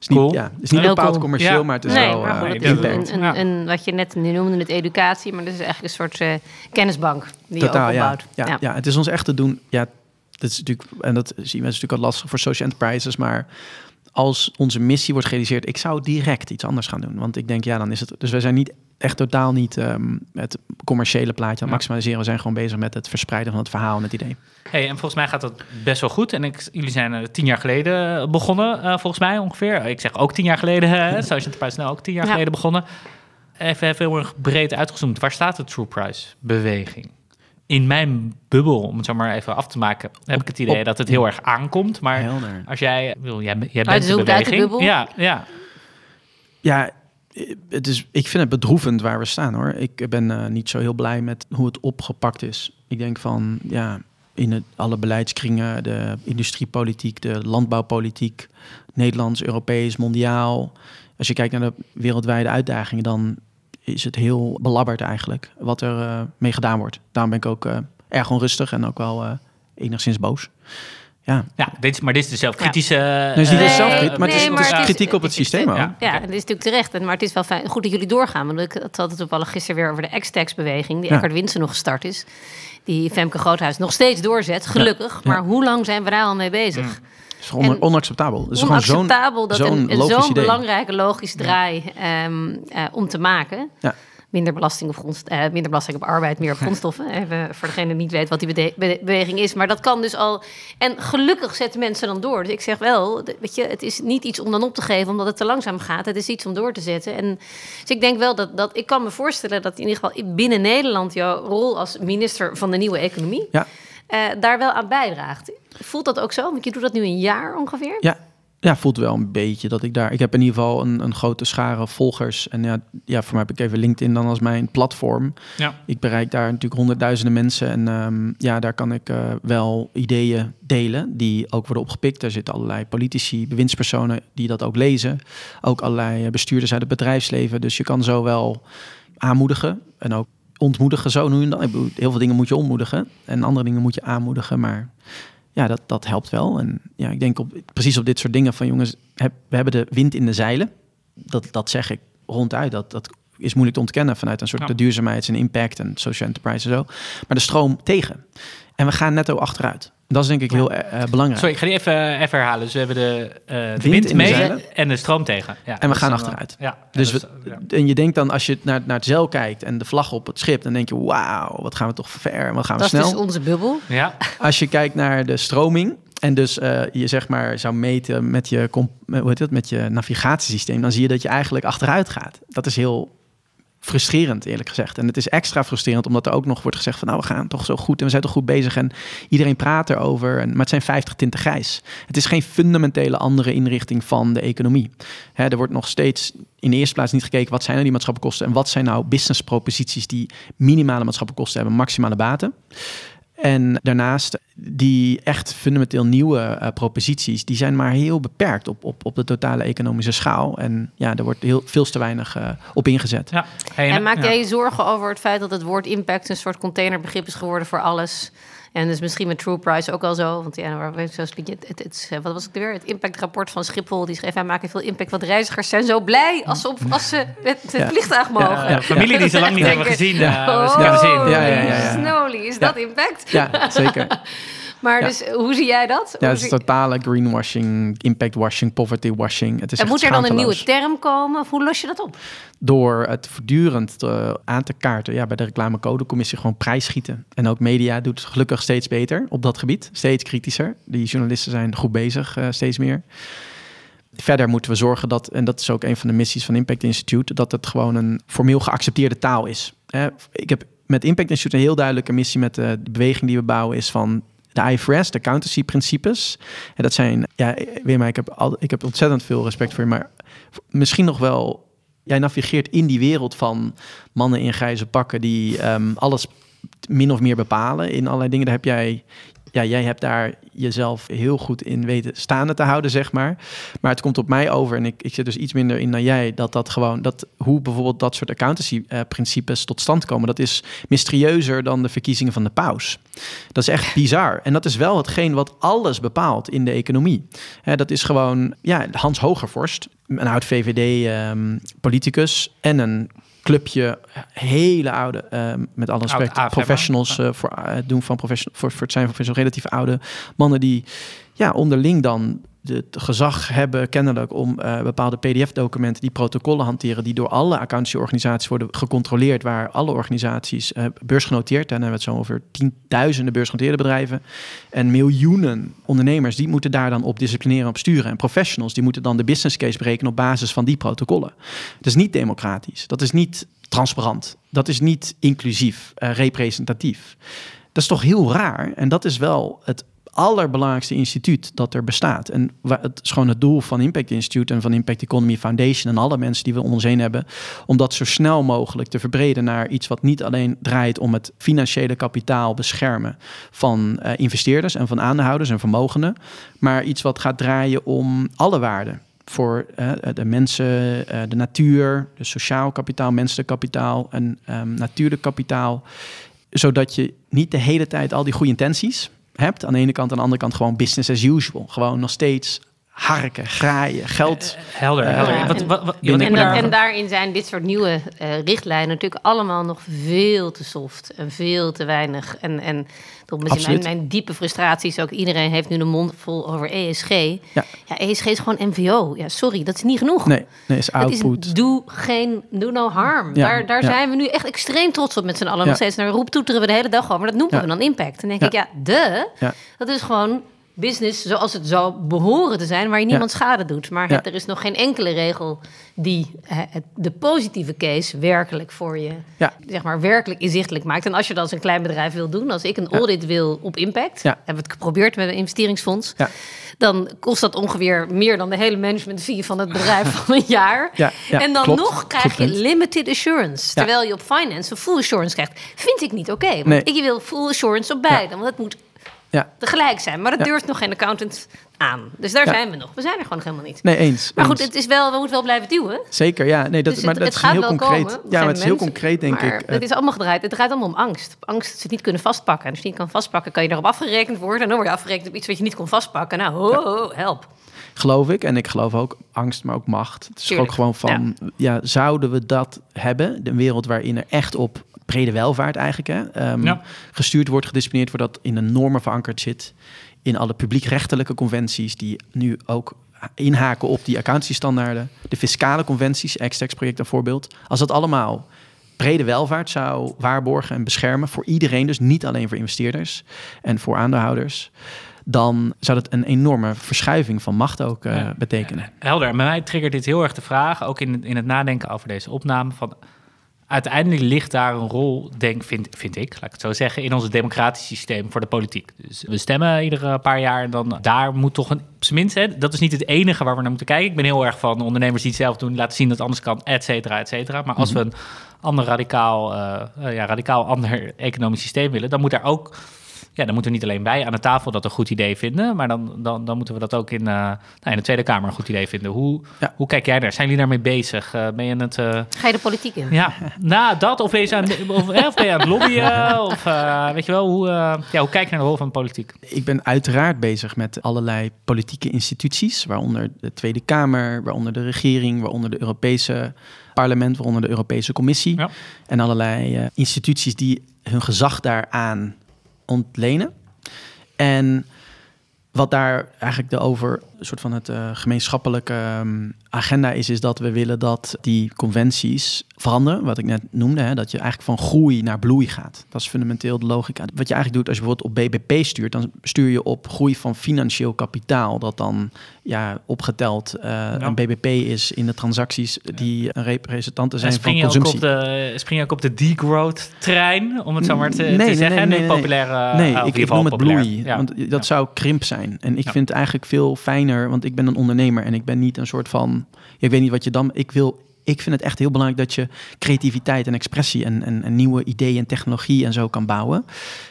Speaker 2: is niet,
Speaker 1: Cool.
Speaker 2: ja, het is niet bepaald
Speaker 3: cool.
Speaker 2: commercieel,
Speaker 1: Ja.
Speaker 2: maar het is
Speaker 3: nee,
Speaker 2: wel
Speaker 3: maar
Speaker 2: eh,
Speaker 3: goed,
Speaker 2: impact.
Speaker 3: een- wat je net nu noemde, het educatie, maar dat is eigenlijk een soort eh, kennisbank die
Speaker 2: Totaal,
Speaker 3: je
Speaker 2: ja.
Speaker 3: opbouwt.
Speaker 2: Ja, ja. het is ons echt te doen. Ja, dat is natuurlijk, en dat zien we, natuurlijk al lastig voor social enterprises, maar als onze missie wordt gerealiseerd, ik zou direct iets anders gaan doen. Want ik denk, ja, dan is het. Dus wij zijn niet echt totaal niet ehm, het commerciële plaatje aan het
Speaker 1: Ja.
Speaker 2: maximaliseren. We zijn gewoon bezig met het verspreiden van het verhaal en het idee.
Speaker 1: Hey, en volgens mij gaat dat best wel goed. En ik, jullie zijn eh, tien jaar geleden begonnen, eh, volgens mij ongeveer. Ik zeg ook tien jaar geleden. hè, Social Enterprise nou ook tien jaar
Speaker 3: Ja.
Speaker 1: geleden begonnen. Even, even heel erg breed uitgezoomd. Waar staat de True Price beweging? In mijn bubbel, om het zo maar even af te maken, heb ik het idee
Speaker 2: op-
Speaker 1: dat het heel erg aankomt. Maar
Speaker 2: Helder.
Speaker 1: als jij wil, jij, jij bent
Speaker 3: Uit de
Speaker 1: de
Speaker 3: uit de
Speaker 1: beweging.
Speaker 3: bubbel?
Speaker 1: Ja, ja.
Speaker 2: Ja, het is, ik vind het bedroevend waar we staan hoor. Ik ben eh, niet zo heel blij met hoe het opgepakt is. Ik denk van ja, in het, alle beleidskringen, de industriepolitiek, de landbouwpolitiek, Nederlands, Europees, mondiaal. Als je kijkt naar de wereldwijde uitdagingen, dan is het heel belabberd eigenlijk wat er eh, mee gedaan wordt. Daarom ben ik ook eh, erg onrustig en ook wel eh, enigszins boos. Ja,
Speaker 1: ja dit is, maar dit is de zelfkritische...
Speaker 2: het is niet
Speaker 3: Nee,
Speaker 2: maar het is,
Speaker 3: nee,
Speaker 2: het is
Speaker 3: maar het is-
Speaker 2: kritiek op het systeem ook.
Speaker 1: Ja.
Speaker 3: Ja, het is natuurlijk terecht. En- Maar het is wel fijn, goed dat jullie doorgaan. Want ik had het toevallig gisteren weer over de X-Tax-beweging... die
Speaker 2: Ja.
Speaker 3: Eckhard Winsen nog gestart is. Die Femke Groothuis nog steeds doorzet, gelukkig.
Speaker 2: Ja.
Speaker 3: Maar hoe lang zijn we daar al mee bezig?
Speaker 1: Mm.
Speaker 2: Het is gewoon
Speaker 3: En-
Speaker 2: onacceptabel. Het is gewoon zo'n
Speaker 3: Onacceptabel dat
Speaker 2: zo'n
Speaker 3: belangrijke logisch draai ehm, eh, om te maken.
Speaker 2: Ja.
Speaker 3: Minder belasting, op grondst- eh, minder belasting op arbeid, meer op grondstoffen. Even voor degene die niet weet wat die bede- beweging is. Maar dat kan dus al. En gelukkig zetten mensen dan door. Dus ik zeg wel, weet je, het is niet iets om dan op te geven omdat het te langzaam gaat. Het is iets om door te zetten. En dus ik denk wel dat, dat ik kan me voorstellen dat in ieder geval binnen Nederland jouw rol als minister van de nieuwe economie
Speaker 2: Ja.
Speaker 3: Eh, daar wel aan bijdraagt. Voelt dat ook zo? Want je doet dat nu een jaar ongeveer.
Speaker 2: Ja, ja, voelt wel een beetje dat ik daar... Ik heb in ieder geval een, een grote schare volgers. En ja, ja, voor mij heb ik even LinkedIn dan als mijn platform.
Speaker 1: Ja.
Speaker 2: Ik bereik daar natuurlijk honderdduizenden mensen. En ehm, ja, daar kan ik eh, wel ideeën delen die ook worden opgepikt. Er zitten allerlei politici, bewindspersonen die dat ook lezen. Ook allerlei bestuurders uit het bedrijfsleven. Dus je kan zo wel aanmoedigen en ook ontmoedigen zo nu en dan. Heel veel dingen moet je ontmoedigen en andere dingen moet je aanmoedigen. Maar ja, dat, dat helpt wel. En ja, ik denk op, precies op dit soort dingen van jongens, heb, we hebben de wind in de zeilen. Dat, dat zeg ik ronduit. Dat, dat is moeilijk te ontkennen vanuit een soort
Speaker 1: Ja.
Speaker 2: de duurzaamheids- en impact en social enterprise en zo. Maar de stroom tegen. En we gaan netto achteruit. Dat is denk ik heel eh, eh, belangrijk.
Speaker 1: Sorry, ik ga die even, even herhalen. Dus we hebben de, eh, de
Speaker 2: Wind
Speaker 1: wind,
Speaker 2: in de
Speaker 1: mee en de stroom tegen. Ja,
Speaker 2: En we
Speaker 1: dat
Speaker 2: gaan
Speaker 1: is
Speaker 2: achteruit.
Speaker 1: Ja,
Speaker 2: Dus
Speaker 1: dat
Speaker 2: we,
Speaker 1: is- ja.
Speaker 2: en je denkt dan, als je naar, naar het zeil kijkt en de vlag op het schip, dan denk je, wauw, wat gaan we toch ver, wat gaan we
Speaker 3: Dat is
Speaker 2: snel.
Speaker 3: dus onze bubbel.
Speaker 1: Ja,
Speaker 2: Als je kijkt naar de stroming en dus eh, je zeg maar zou meten met je, hoe heet het, met je navigatiesysteem, dan zie je dat je eigenlijk achteruit gaat. Dat is heel frustrerend, eerlijk gezegd. En het is extra frustrerend omdat er ook nog wordt gezegd van nou, we gaan toch zo goed en we zijn toch goed bezig en iedereen praat erover. En, maar het zijn 50 tinten grijs. Het is geen fundamentele andere inrichting van de economie. Hè, er wordt nog steeds in de eerste plaats niet gekeken wat zijn nou die maatschappelijke kosten en wat zijn nou business proposities die minimale maatschappelijke kosten hebben, maximale baten. En daarnaast die echt fundamenteel nieuwe eh, proposities, die zijn maar heel beperkt op, op, op de totale economische schaal. En ja, er wordt heel veel te weinig eh, op ingezet.
Speaker 1: ja. Hey,
Speaker 3: En maak
Speaker 1: ja.
Speaker 3: jij je zorgen over het feit dat het woord impact een soort containerbegrip is geworden voor alles? En dus misschien met True Price ook al zo. Want ja, waar weet je, het, het, is, wat was het weer? Het impactrapport van Schiphol. Die schreef, wij maken veel impact. Want reizigers zijn zo blij als ze, op, als ze met het
Speaker 2: Ja.
Speaker 3: vliegtuig mogen.
Speaker 1: Ja, familie die ze lang niet
Speaker 3: Denken,
Speaker 1: hebben gezien. eh,
Speaker 3: oh.
Speaker 2: Ja, ja, ja, ja.
Speaker 3: Snowly, is dat impact?
Speaker 2: Ja, zeker.
Speaker 3: Maar
Speaker 2: Ja.
Speaker 3: dus, hoe zie jij dat?
Speaker 2: Ja, het is totale greenwashing, impact washing, poverty washing. Het is
Speaker 3: en moet er dan een nieuwe term komen? Of hoe los je dat op?
Speaker 2: Door het voortdurend eh, aan te kaarten. Ja, bij de reclamecodecommissie gewoon prijsschieten. En ook media doet het gelukkig steeds beter op dat gebied. Steeds kritischer. Die journalisten zijn goed bezig, eh, steeds meer. Verder moeten we zorgen dat, en dat is ook een van de missies van Impact Institute, dat het gewoon een formeel geaccepteerde taal is. Hè, Ik heb met Impact Institute een heel duidelijke missie met de beweging die we bouwen, is van de IFRS, de accountancy-principes. En dat zijn, ja, weet maar, ik heb, al, ik heb ontzettend veel respect voor je, maar misschien nog wel, jij navigeert in die wereld van mannen in grijze pakken die ehm, alles min of meer bepalen in allerlei dingen. Daar heb jij, ja, jij hebt daar jezelf heel goed in weten staande te houden, zeg maar. Maar het komt op mij over, en ik, ik zit dus iets minder in dan jij, dat dat gewoon, dat hoe bijvoorbeeld dat soort accountancy-principes tot stand komen, dat is mysterieuzer dan de verkiezingen van de paus. Dat is echt bizar. En dat is wel hetgeen wat alles bepaalt in de economie. Hè, dat is gewoon, ja, Hans Hogervorst, een oud VVD-politicus en een clubje hele oude, ehm, met alle respect,
Speaker 1: AFM,
Speaker 2: professionals eh, voor eh, doen van professional, voor, voor het zijn van professionals, relatief oude mannen die ja, onderling dan het gezag hebben kennelijk om eh, bepaalde PDF-documenten die protocollen hanteren die door alle accountantieorganisaties worden gecontroleerd, waar alle organisaties eh, beursgenoteerd, en dan hebben we het zo over tienduizenden beursgenoteerde bedrijven en miljoenen ondernemers, die moeten daar dan op disciplineren op sturen. En professionals, die moeten dan de business case berekenen op basis van die protocollen. Dat is niet democratisch, dat is niet transparant, dat is niet inclusief, eh, representatief. Dat is toch heel raar. En dat is wel het allerbelangrijkste instituut dat er bestaat. En het is gewoon het doel van Impact Institute en van Impact Economy Foundation en alle mensen die we om ons heen hebben, om dat zo snel mogelijk te verbreden naar iets wat niet alleen draait om het financiële kapitaal beschermen van eh, investeerders en van aandeelhouders en vermogenden, maar iets wat gaat draaien om alle waarden voor eh, de mensen, eh, de natuur, de sociaal kapitaal, menselijk kapitaal en ehm, natuurlijk kapitaal. Zodat je niet de hele tijd al die goede intenties hebt. Aan de ene kant, aan de andere kant gewoon business as usual. Gewoon nog steeds harken, graaien, geld.
Speaker 1: Helder,
Speaker 2: Eh,
Speaker 1: helder.
Speaker 3: ja,
Speaker 1: wat,
Speaker 3: en-
Speaker 1: wat, wat,
Speaker 3: En, en daarin zijn dit soort nieuwe eh, richtlijnen natuurlijk allemaal nog veel te soft en veel te weinig. En, en mijn,
Speaker 2: Absoluut.
Speaker 3: mijn diepe frustratie is ook, iedereen heeft nu de mond vol over ESG.
Speaker 2: Ja.
Speaker 3: Ja, ESG is gewoon MVO. Ja, sorry, dat is niet genoeg.
Speaker 2: Nee, nee, is
Speaker 3: Het
Speaker 2: output.
Speaker 3: is doe geen, do no harm.
Speaker 2: Ja,
Speaker 3: daar daar
Speaker 2: ja.
Speaker 3: zijn we nu echt extreem trots op met z'n allen.
Speaker 2: Ja.
Speaker 3: Nog steeds naar roep toeteren we de hele dag over. Maar dat noemen
Speaker 2: Ja.
Speaker 3: we dan impact. Dan denk
Speaker 2: Ja.
Speaker 3: ik, ja, de.
Speaker 2: Ja.
Speaker 3: Dat is gewoon business zoals het zou behoren te zijn, waar je niemand schade doet. Maar
Speaker 2: Ja.
Speaker 3: er is nog geen enkele regel die het- de positieve case werkelijk voor je,
Speaker 2: Ja.
Speaker 3: zeg maar, werkelijk inzichtelijk maakt. En als je dat als een klein bedrijf wil doen, als ik een audit wil op impact, hebben we het geprobeerd met een investeringsfonds, dan kost dat ongeveer meer dan de hele management fee van het bedrijf van een jaar.
Speaker 2: Ja, ja,
Speaker 3: en dan
Speaker 2: klopt.
Speaker 3: nog krijg
Speaker 2: Goed
Speaker 3: je
Speaker 2: punt.
Speaker 3: limited assurance. Terwijl je op finance een full assurance krijgt. Vind ik niet oké. want
Speaker 2: Nee.
Speaker 3: ik wil full assurance op beide. Want het moet
Speaker 2: Ja.
Speaker 3: tegelijk zijn. Maar dat
Speaker 2: Ja.
Speaker 3: durft nog geen accountant aan. Dus daar
Speaker 2: Ja.
Speaker 3: zijn we nog. We zijn er gewoon nog helemaal niet.
Speaker 2: Nee, eens.
Speaker 3: Maar goed, het is wel, we moeten wel blijven duwen.
Speaker 2: Zeker, ja. Nee, dat,
Speaker 3: Dus
Speaker 2: maar
Speaker 3: het,
Speaker 2: dat
Speaker 3: het
Speaker 2: is
Speaker 3: gaat
Speaker 2: heel
Speaker 3: wel
Speaker 2: concreet.
Speaker 3: komen.
Speaker 2: Ja, maar het is heel
Speaker 3: mensen-
Speaker 2: concreet, denk
Speaker 3: maar
Speaker 2: ik. eh,
Speaker 3: Het is allemaal gedraaid. Het draait allemaal om angst. Angst dat ze het niet kunnen vastpakken. En als je niet kan vastpakken, kan je daarop afgerekend worden. En dan word je afgerekend op iets wat je niet kon vastpakken. Nou, ho, ho, help.
Speaker 2: geloof ik. En ik geloof ook angst, maar ook macht. Het is
Speaker 3: Tuurlijk,
Speaker 2: ook gewoon van, ja. zouden we dat hebben? De wereld waarin er echt op brede welvaart eigenlijk hè, ehm,
Speaker 1: Ja.
Speaker 2: gestuurd wordt, gedisciplineerd wordt, dat in de normen verankerd zit. In alle publiekrechtelijke conventies die nu ook inhaken op die accountantiestandaarden. De fiscale conventies, Extex project een voorbeeld. Als dat allemaal brede welvaart zou waarborgen en beschermen voor iedereen, dus niet alleen voor investeerders en voor aandeelhouders, dan zou dat een enorme verschuiving van macht ook eh, betekenen.
Speaker 1: Helder. Bij mij triggert dit heel erg de vraag, ook in, in het nadenken over deze opname, van uiteindelijk ligt daar een rol, denk, vind, vind ik, laat ik het zo zeggen, in ons democratisch systeem voor de politiek. Dus we stemmen iedere paar jaar en dan daar moet toch een, op zijn minst, hè, dat is niet het enige waar we naar moeten kijken. Ik ben heel erg van ondernemers die het zelf doen, laten zien dat het anders kan, et cetera, et cetera. Maar als we een ander radicaal, eh, eh, ja, radicaal ander economisch systeem willen, dan moet daar ook ja, dan moeten we niet alleen wij aan de tafel dat een goed idee vinden, maar dan, dan, dan moeten we dat ook in, eh, nou, in de Tweede Kamer een goed idee vinden. Hoe,
Speaker 2: Ja.
Speaker 1: hoe kijk jij daar? Zijn jullie daarmee bezig? Eh, ben je het, eh,
Speaker 3: Ga je de politiek in?
Speaker 1: ja, nou dat, of ben je, aan, of, ben je aan het lobbyen? Of eh, weet je wel, hoe, eh, ja, hoe kijk je naar de rol van de politiek?
Speaker 2: Ik ben uiteraard bezig met allerlei politieke instituties, waaronder de Tweede Kamer, waaronder de regering, waaronder de Europese parlement, waaronder de Europese Commissie.
Speaker 1: Ja.
Speaker 2: En allerlei instituties die hun gezag daaraan ontlenen. En wat daar eigenlijk de over soort van het eh, gemeenschappelijke ehm, agenda is, is dat we willen dat die conventies veranderen. Wat ik net noemde, hè, dat je eigenlijk van groei naar bloei gaat. Dat is fundamenteel de logica. Wat je eigenlijk doet als je bijvoorbeeld op BBP stuurt, dan stuur je op groei van financieel kapitaal. Dat dan ja, opgeteld eh, een BBP is in de transacties die een representanten zijn van
Speaker 1: spring, je ook
Speaker 2: consumptie.
Speaker 1: op de, spring je ook op de degrowth trein, om het zo maar te,
Speaker 2: Nee,
Speaker 1: te
Speaker 2: nee,
Speaker 1: zeggen?
Speaker 2: nee, nee, nee.
Speaker 1: populaire,
Speaker 2: Nee, ik, ik noem het
Speaker 1: populair.
Speaker 2: bloei.
Speaker 1: Ja.
Speaker 2: Want dat zou krimp zijn. En ik vind het eigenlijk veel want ik ben een ondernemer en ik ben niet een soort van. Ik weet niet wat je dan. Ik wil. Ik vind het echt heel belangrijk dat je creativiteit en expressie en, en, nieuwe ideeën en technologie en zo kan bouwen.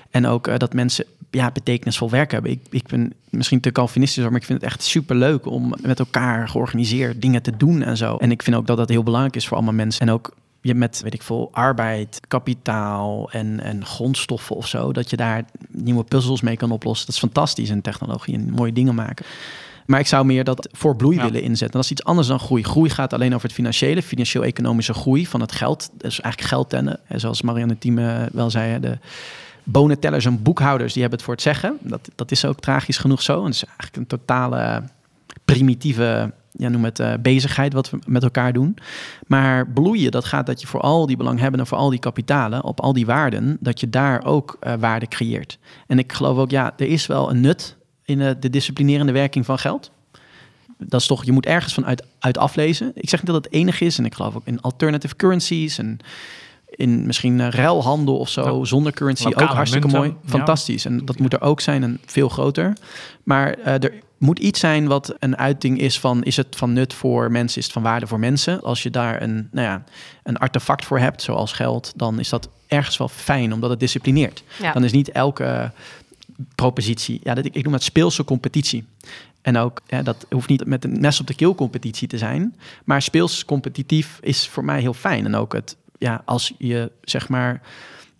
Speaker 2: En ook eh, dat mensen ja, betekenisvol werk hebben. Ik, ik ben misschien te Calvinistisch, maar ik vind het echt super leuk om met elkaar georganiseerd dingen te doen en zo. En ik vind ook dat dat heel belangrijk is voor allemaal mensen. En ook je met, weet ik veel, arbeid, kapitaal en, en grondstoffen of zo, dat je daar nieuwe puzzels mee kan oplossen. Dat is fantastisch in technologie en mooie dingen maken. Maar ik zou meer dat voor bloei
Speaker 1: Ja.
Speaker 2: willen inzetten. Dat is iets anders dan groei. Groei gaat alleen over het financiële, financieel-economische groei van het geld. Dat is eigenlijk geld tellen. En zoals Marianne Thieme wel zei, de bonentellers en boekhouders, die hebben het voor het zeggen. Dat, dat is ook tragisch genoeg zo. En het is eigenlijk een totale primitieve, ja, noem het, eh, bezigheid wat we met elkaar doen. Maar bloeien, dat gaat dat je voor al die belanghebbenden, voor al die kapitalen, op al die waarden, dat je daar ook eh, waarde creëert. En ik geloof ook, ja, er is wel een nut in eh, de disciplinerende werking van geld. Dat is toch, je moet ergens van uit, uit aflezen. Ik zeg niet dat het enig is. En ik geloof ook in alternative currencies en in misschien eh, ruilhandel of zo,
Speaker 1: Ja.
Speaker 2: zonder currency.
Speaker 1: Lokale
Speaker 2: ook hartstikke
Speaker 1: munten,
Speaker 2: mooi.
Speaker 1: ja.
Speaker 2: Fantastisch. En dat moet er ook zijn en veel groter. Maar eh, er moet iets zijn wat een uiting is van... is het van nut voor mensen, is het van waarde voor mensen? Als je daar een, nou ja, een artefact voor hebt, zoals geld... dan is dat ergens wel fijn, omdat het disciplineert.
Speaker 3: Ja.
Speaker 2: Dan is niet elke propositie... Ja, dat, ik, ik noem het speelse competitie. En ook, ja, dat hoeft niet met een mes op de keel competitie te zijn. Maar speels competitief is voor mij heel fijn. En ook het, ja, als je zeg maar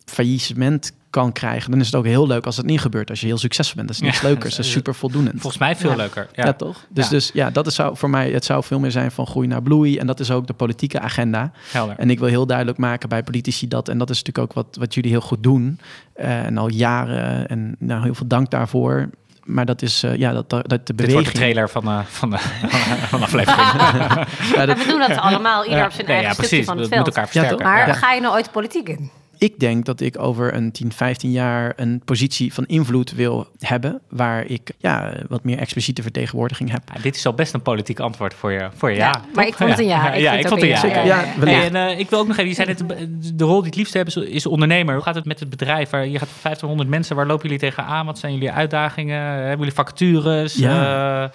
Speaker 2: faillissement kan krijgen, dan is het ook heel leuk als het niet gebeurt. Als je heel succesvol bent, dat is niks
Speaker 1: Ja,
Speaker 2: leukers. Dat is super voldoenend.
Speaker 1: Volgens mij veel
Speaker 3: Ja.
Speaker 1: leuker.
Speaker 2: Ja,
Speaker 1: Ja.
Speaker 2: toch? Dus,
Speaker 1: Ja.
Speaker 2: dus ja, dat is zou voor mij, het zou veel meer zijn van groei naar bloei. En dat is ook de politieke agenda.
Speaker 1: Helder.
Speaker 2: En ik wil heel duidelijk maken bij politici dat, en dat is natuurlijk ook wat, wat jullie heel goed doen. eh, en al jaren, en nou, heel veel dank daarvoor. Maar dat is, eh, ja, dat, dat de
Speaker 1: Dit wordt de
Speaker 2: beweging...
Speaker 1: trailer van, eh, van, de, van de aflevering.
Speaker 2: Ja,
Speaker 3: Maar
Speaker 2: dat-
Speaker 3: we doen dat allemaal, ieder
Speaker 1: Ja.
Speaker 3: op zijn
Speaker 1: Nee,
Speaker 3: eigen
Speaker 1: ja,
Speaker 3: stukje
Speaker 1: precies.
Speaker 3: van
Speaker 1: We
Speaker 3: het
Speaker 1: moeten
Speaker 3: veld.
Speaker 1: elkaar versterken.
Speaker 3: Maar
Speaker 2: Ja.
Speaker 3: ga je nou ooit de politiek in?
Speaker 2: Ik denk dat ik over een 10, 15 jaar een positie van invloed wil hebben. Waar ik ja, wat meer expliciete vertegenwoordiging heb.
Speaker 1: Ja, dit is al best een politiek antwoord voor je, voor je ja.
Speaker 3: Ja, maar ik vond het een ja. Ik
Speaker 1: ja, ik vond het
Speaker 3: een
Speaker 1: ja.
Speaker 3: ja.
Speaker 1: En eh, ik wil ook nog even, je zei net, de rol die het liefst hebben is, is ondernemer. Hoe gaat het met het bedrijf? Waar, je gaat 1500 mensen, waar lopen jullie tegenaan? Wat zijn jullie uitdagingen? Hebben jullie vacatures?
Speaker 2: Ja.
Speaker 1: Eh,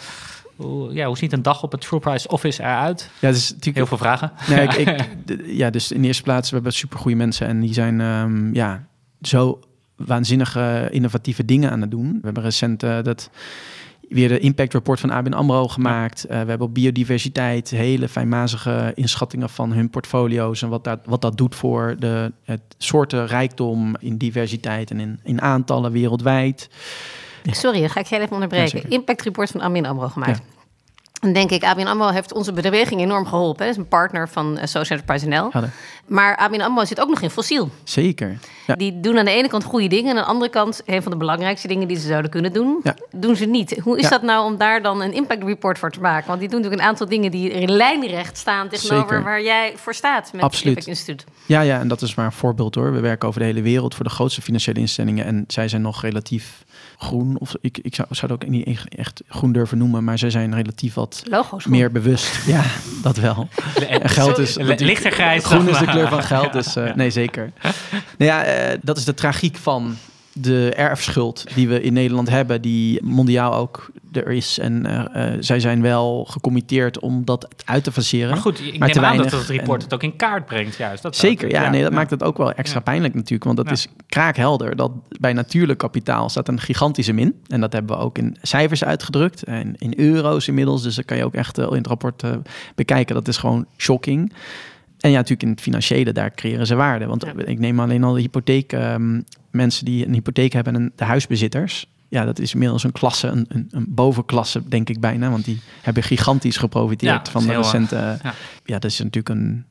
Speaker 1: hoe, ja, hoe ziet een dag op het True Price Office eruit?
Speaker 2: Ja, dus natuurlijk
Speaker 1: Heel veel vragen.
Speaker 2: Nee, ik, ja, dus in de eerste plaats, we hebben supergoeie mensen en die zijn ehm, ja, zo waanzinnige innovatieve dingen aan het doen. We hebben recent uh, dat weer de impact report van ABN AMRO gemaakt. Uh, we hebben op biodiversiteit hele fijnmazige inschattingen van hun portfolio's... en wat dat, wat dat doet voor de het soorten rijkdom in diversiteit en in, in aantallen wereldwijd.
Speaker 3: Sorry, dan ga ik heel even onderbreken. Ja, impact report van ABN AMRO gemaakt. Ja. Dan denk ik, ABN AMRO heeft onze beweging enorm geholpen. Het is een partner van Social Enterprise NL. Maar ABN AMRO zit ook nog in fossiel.
Speaker 2: Zeker.
Speaker 3: Ja. Die doen aan de ene kant goede dingen... en aan de andere kant, een van de belangrijkste dingen die ze zouden kunnen doen... Ja. doen ze niet. Hoe is dat nou om daar dan een impact report voor te maken? Want die doen natuurlijk een aantal dingen die in lijnrecht staan... tegenover Zeker. waar jij voor staat met
Speaker 2: Absoluut.
Speaker 3: het Impact Instituut.
Speaker 2: Ja, ja, en dat is maar een voorbeeld hoor. We werken over de hele wereld voor de grootste financiële instellingen... en zij zijn nog relatief groen. Of ik, ik zou, zou het ook niet echt groen durven noemen, maar ze zijn relatief wat
Speaker 3: Logo's
Speaker 2: meer bewust. Ja, dat wel.
Speaker 1: En geld is lichter grijs.
Speaker 2: Groen is de kleur van geld, dus uh, nee zeker. Nou ja, uh, dat is de tragiek van de erfschuld die we in Nederland hebben, die mondiaal ook er is. En uh, zij zijn wel gecommitteerd om dat uit te faceren.
Speaker 1: Maar goed, ik maar neem aan dat het report het ook in kaart brengt juist. Dat
Speaker 2: zeker, ja, Nee, dat maakt het ook wel extra pijnlijk natuurlijk. Want dat is kraakhelder dat bij natuurlijk kapitaal staat een gigantische min. En dat hebben we ook in cijfers uitgedrukt. En in euro's inmiddels. Dus dat kan je ook echt uh, in het rapport uh, bekijken. Dat is gewoon shocking. En ja, natuurlijk in het financiële, daar creëren ze waarde. Want ik neem alleen al de hypotheek, um, mensen die een hypotheek hebben en de huisbezitters. Ja, dat is inmiddels een klasse, een, een, een bovenklasse, denk ik bijna. Want die hebben gigantisch geprofiteerd van de recente... Ja. ja, dat is natuurlijk een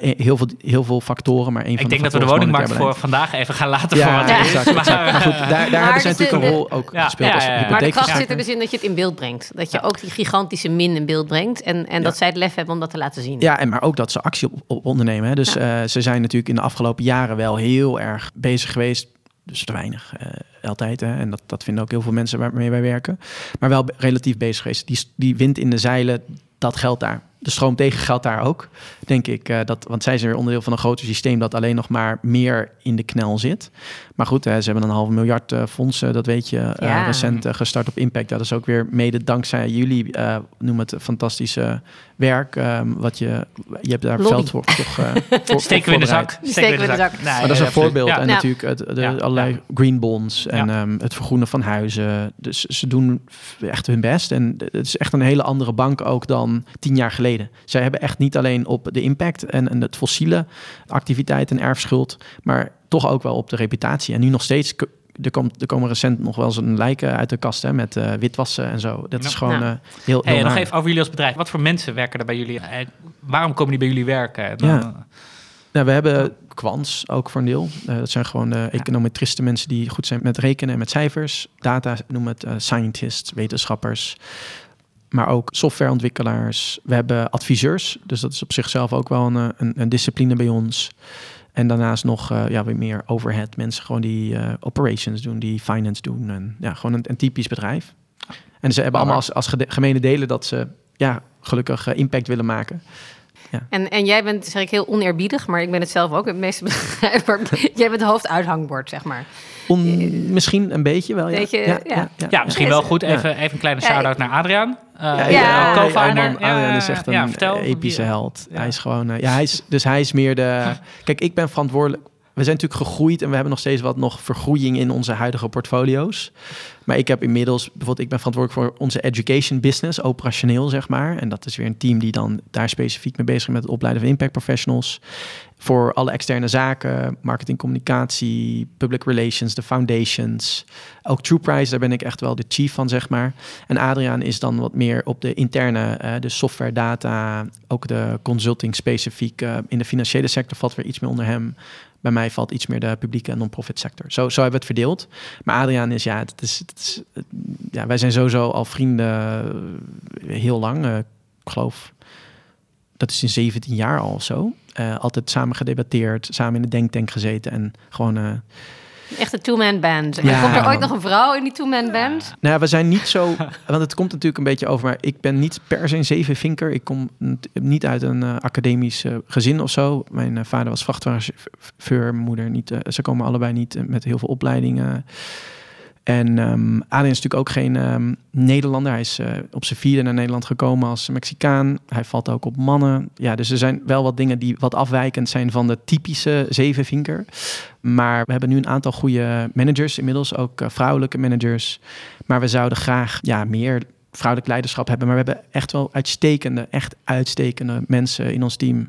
Speaker 2: heel veel, heel veel factoren, maar één van
Speaker 1: Ik denk dat we de woningmarkt voor vandaag even gaan laten
Speaker 2: ja,
Speaker 1: voor wat
Speaker 2: exact, exact. Goed, daar, daar hebben ze natuurlijk een rol ook ja, gespeeld als ja,
Speaker 3: Maar de kracht zit er dus in dat je het in beeld brengt. Dat je ook die gigantische min in beeld brengt. En, en dat zij het lef hebben om dat te laten zien.
Speaker 2: Ja, en maar ook dat ze actie op, op ondernemen. Hè. Dus uh, ze zijn natuurlijk in de afgelopen jaren wel heel erg bezig geweest dus te weinig uh, altijd. Hè? En dat, dat vinden ook heel veel mensen waarmee wij werken. Maar wel relatief bezig geweest. Die, die wind in de zeilen, dat geldt daar de stroom tegen geldt daar ook, denk ik. Uh, dat, want zij zijn weer onderdeel van een groter systeem dat alleen nog maar meer in de knel zit. Maar goed, hè, ze hebben een half miljard uh, fondsen, dat weet je, uh, ja. recent gestart op Impact. Dat is ook weer mede dankzij jullie, noem het fantastische werk. Um, wat je, je hebt daar veld voor, toch
Speaker 1: voor, Steken we in de zak.
Speaker 3: Steken we in de zak.
Speaker 2: Nee, maar dat is een voorbeeld. Ja. En natuurlijk het, de, ja. allerlei green bonds en um, het vergroenen van huizen. Dus ze doen echt hun best. En het is echt een hele andere bank ook dan tien jaar geleden Zij hebben echt niet alleen op de impact en, en het fossiele activiteit en erfschuld, maar toch ook wel op de reputatie. En nu nog steeds er, komt, er komen recent nog wel eens een lijken uit de kast hè, met uh, witwassen en zo. Dat is gewoon uh, heel,
Speaker 1: heel Nog even over jullie als bedrijf. Wat voor mensen werken er bij jullie? Uh, waarom komen die bij jullie werken?
Speaker 2: Dan, ja. Nou, we hebben kwants ook voor een deel. dat zijn gewoon de econometristen, mensen die goed zijn met rekenen en met cijfers. Data, noem het scientists, wetenschappers maar ook softwareontwikkelaars. We hebben adviseurs, dus dat is op zichzelf ook wel een, eh, een, een discipline bij ons. En daarnaast nog uh, ja, weer meer overhead. Mensen gewoon die uh, operations doen, die finance doen. En ja, gewoon een, een typisch bedrijf. En ze hebben allemaal als, als gemene delen dat ze ja, gelukkig impact willen maken.
Speaker 3: Ja. En, en jij bent, zeg ik heel oneerbiedig, maar ik ben het zelf ook het meeste bedrijf. jij bent het hoofduithangbord, zeg maar.
Speaker 2: On, misschien een beetje wel, ja.
Speaker 1: Ja, ja, ja, misschien wel goed. Even, even een kleine shout-out naar Adriaan.
Speaker 2: Uh, ja, co-founder. Adriaan is echt een vertel, epische held. Hij is gewoon... Uh, ja, hij is, dus hij is meer de... Kijk, ik ben verantwoordelijk we zijn natuurlijk gegroeid en we hebben nog steeds wat nog vergroeiing in onze huidige portfolio's. Maar ik heb inmiddels, bijvoorbeeld, ik ben verantwoordelijk voor onze education business, operationeel zeg maar. En dat is weer een team die dan daar specifiek mee bezig is met het opleiden van impact professionals. Voor alle externe zaken, marketing, communicatie, public relations, de foundations. Ook True Price, daar ben ik echt wel de chief van, zeg maar. En Adriaan is dan wat meer op de interne, uh, de software, data, ook de consulting specifiek. Uh, in de financiële sector valt weer iets meer onder hem. Bij mij valt iets meer de publieke en non-profit sector. Zo, zo hebben we het verdeeld. Maar Adriaan is, ja, het is, het is, ja wij zijn sowieso al vrienden eh, heel lang. Ik geloof, dat is in 17 jaar al zo. Uh, altijd samen gedebatteerd, samen in de denktank gezeten en gewoon
Speaker 3: Echt een two-man band. Ja. Komt er ooit nog een vrouw in die two-man band?
Speaker 2: Nou, we zijn niet zo... Want het komt natuurlijk een beetje over... Maar ik ben niet per se een zevenvinker. Ik kom niet uit een uh, academisch uh, gezin of zo. Mijn uh, vader was vrachtwagenchauffeur, mijn moeder niet. ze komen allebei niet met heel veel opleidingen. En um, Adrian is natuurlijk ook geen um, Nederlander. Hij is uh, op zijn vierde naar Nederland gekomen als Mexicaan. Hij valt ook op mannen. Ja, dus er zijn wel wat dingen die wat afwijkend zijn van de typische zevenvinker. Maar we hebben nu een aantal goede managers inmiddels, ook uh, vrouwelijke managers. Maar we zouden graag ja, meer vrouwelijk leiderschap hebben. Maar we hebben echt wel uitstekende, echt uitstekende mensen in ons team.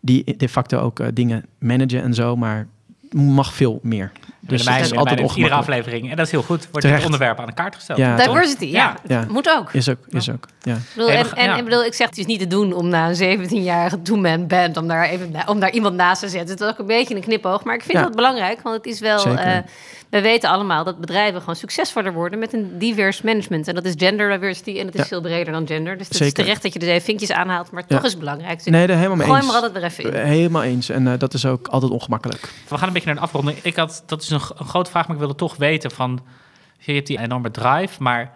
Speaker 2: Die de facto ook uh, dingen managen en zo. Maar mag veel meer.
Speaker 1: Dus het is altijd bij iedere aflevering. En dat is heel goed. Wordt het onderwerp aan de kaart gesteld.
Speaker 3: Ja, Diversity, ja. ja. Moet ook.
Speaker 2: Is ook, is ook. Ja.
Speaker 3: Ik bedoel, en, en, ik bedoel, ik zeg het is niet te doen om na een 17-jarige two-man band... Om daar, even, om daar iemand naast te zetten. Het is ook een beetje een knipoog. Maar ik vind dat belangrijk, want het is wel... Uh, we weten allemaal dat bedrijven gewoon succesvoller worden met een divers management. En dat is gender diversity en dat is veel breder dan gender. Dus het is terecht dat je er even vinkjes aanhaalt, maar toch is het belangrijk. Dus
Speaker 2: nee, daar helemaal mee
Speaker 3: Gooi maar altijd weer even in.
Speaker 2: Helemaal eens. En uh, dat is ook altijd ongemakkelijk.
Speaker 1: We gaan een beetje naar de afronding. Ik had, dat is een, een grote vraag, maar ik wilde toch weten van... Je hebt die enorme drive, maar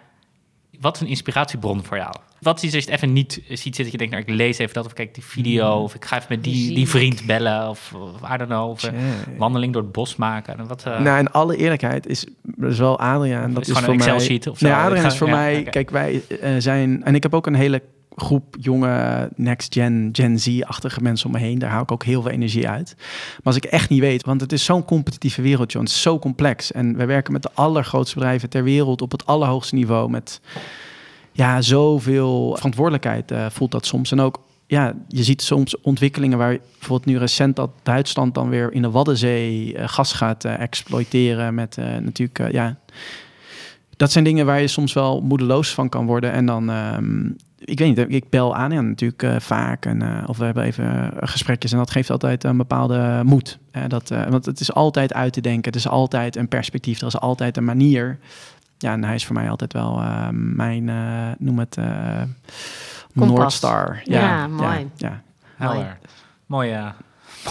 Speaker 1: wat is een inspiratiebron voor jou? Wat is als je het even niet ziet zitten, dat je denkt, nou, ik lees even dat, of kijk die video, hmm. of ik ga even met die, die vriend bellen, of, of I don't know, of wandeling door het bos maken. En wat, uh...
Speaker 2: Nou, in alle eerlijkheid is, is wel Adriaan. Dat
Speaker 1: is, is voor een Excel sheet of zo.
Speaker 2: Nee, Adriaan is voor mij, kijk, wij uh, zijn, en ik heb ook een hele groep jonge next gen, Gen Z-achtige mensen om me heen. Daar haal ik ook heel veel energie uit. Maar als ik echt niet weet, want het is zo'n competitieve wereld, John. Het is zo complex. En we werken met de allergrootste bedrijven ter wereld op het allerhoogste niveau. Met ja, zoveel verantwoordelijkheid uh, voelt dat soms. En ook, ja, je ziet soms ontwikkelingen waar bijvoorbeeld nu recent dat Duitsland dan weer in de Waddenzee uh, gas gaat uh, exploiteren met natuurlijk, ja, dat zijn dingen waar je soms wel moedeloos van kan worden. En dan, um, ik weet niet, ik bel aan ja, natuurlijk uh, vaak. En, uh, of we hebben even gesprekjes en dat geeft altijd een bepaalde moed. dat, uh, want het is altijd uit te denken. Het is altijd een perspectief. Er is altijd een manier ja, en hij is voor mij altijd wel uh, mijn, uh, noem het, uh, Noordstar.
Speaker 3: Ja, ja, mooi.
Speaker 1: Ja, ja. Mooi. Mooie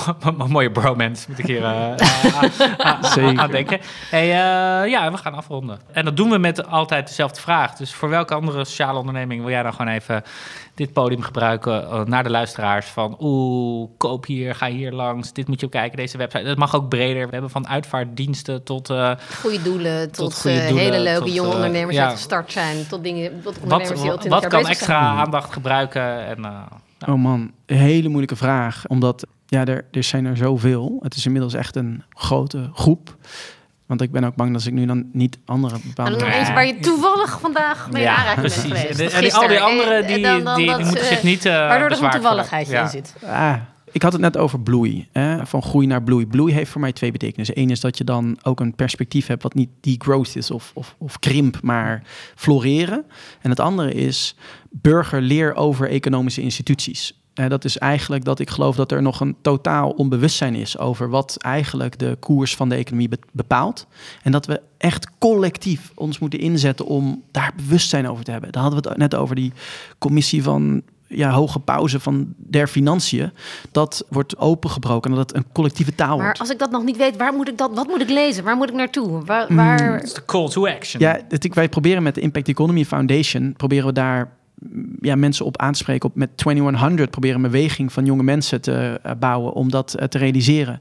Speaker 1: mooie bromance, moet ik hier uh, aan denken. Hey, uh, ja, we gaan afronden. En dat doen we met altijd dezelfde vraag. Dus voor welke andere sociale onderneming wil jij dan gewoon even dit podium gebruiken uh, naar de luisteraars? Van, oeh, koop hier, ga hier langs, dit moet je kijken, deze website. Dat mag ook breder. We hebben van uitvaartdiensten tot...
Speaker 3: goede doelen, tot, tot goede doelen, hele leuke jonge ondernemers die gestart zijn, tot dingen, tot ondernemers
Speaker 1: wat,
Speaker 3: die
Speaker 1: al Wat kan extra aandacht gebruiken? En,
Speaker 2: Oh man, een hele moeilijke vraag. Omdat ja, er, er zijn er zoveel. Het is inmiddels echt een grote groep. Want ik ben ook bang dat ik nu dan niet andere bepaalde...
Speaker 3: En nog waar je toevallig vandaag mee ja, aanraking bent geweest. En,
Speaker 1: al die anderen, die, dan, dan die, die, moeten zich niet uh,
Speaker 3: Waardoor er een toevalligheid in zit.
Speaker 2: Ah, ik had het net over bloei. Hè? Van groei naar bloei. Bloei heeft voor mij twee betekenissen. Eén is dat je dan ook een perspectief hebt wat niet die growth is of, of, of krimp, maar floreren. En het andere is burger leer over economische instituties. Uh, dat is eigenlijk dat ik geloof dat er nog een totaal onbewustzijn is over wat eigenlijk de koers van de economie bepaalt. En dat we echt collectief ons moeten inzetten om daar bewustzijn over te hebben. Daar hadden we het net over die commissie van ja, hoge pauze van der financiën. Dat wordt opengebroken en dat het een collectieve taal
Speaker 3: maar
Speaker 2: wordt.
Speaker 3: als ik dat nog niet weet, waar moet ik dat, wat moet ik lezen? Waar moet ik naartoe? Waar, mm. waar...
Speaker 1: is de call to action.
Speaker 2: Ja, het, wij proberen met de Impact Economy Foundation, proberen we daar ja, mensen op aanspreken. Op, met 2100 proberen een beweging van jonge mensen te uh, bouwen om dat uh, te realiseren.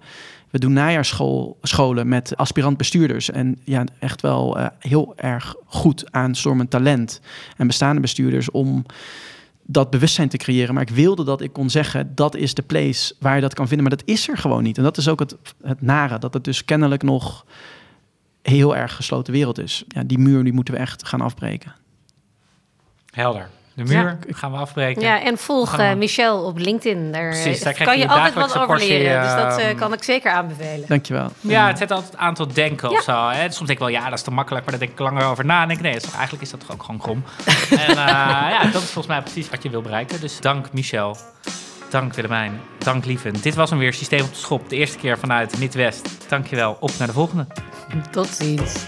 Speaker 2: We doen najaarscholen met aspirant-bestuurders. En ja, echt wel uh, heel erg goed aanstormend talent en bestaande bestuurders om dat bewustzijn te creëren. Maar ik wilde dat ik kon zeggen, dat is de place waar je dat kan vinden. Maar dat is er gewoon niet. En dat is ook het, het nare, dat het dus kennelijk nog heel erg gesloten wereld is. Ja, die muur die moeten we echt gaan afbreken.
Speaker 1: Helder. De muur gaan we afbreken.
Speaker 3: Ja, en volg uh, Michel op LinkedIn. Daar, Precies, daar kan je, je altijd wat over leren. dus dat uh, kan ik zeker aanbevelen.
Speaker 2: Dankjewel.
Speaker 1: Ja, het zet altijd aan tot denken ja. of zo. Hè? Soms denk ik wel, ja, dat is te makkelijk. Maar daar denk ik langer over na. En denk ik, nee, is eigenlijk is dat toch ook gewoon krom. en uh, ja, dat is volgens mij precies wat je wil bereiken. Dus dank Michel. Dank Willemijn. Dank Lieven. Dit was hem weer, Systeem op de Schop. De eerste keer vanuit Midwest. Dankjewel. Op naar de volgende.
Speaker 3: Tot ziens.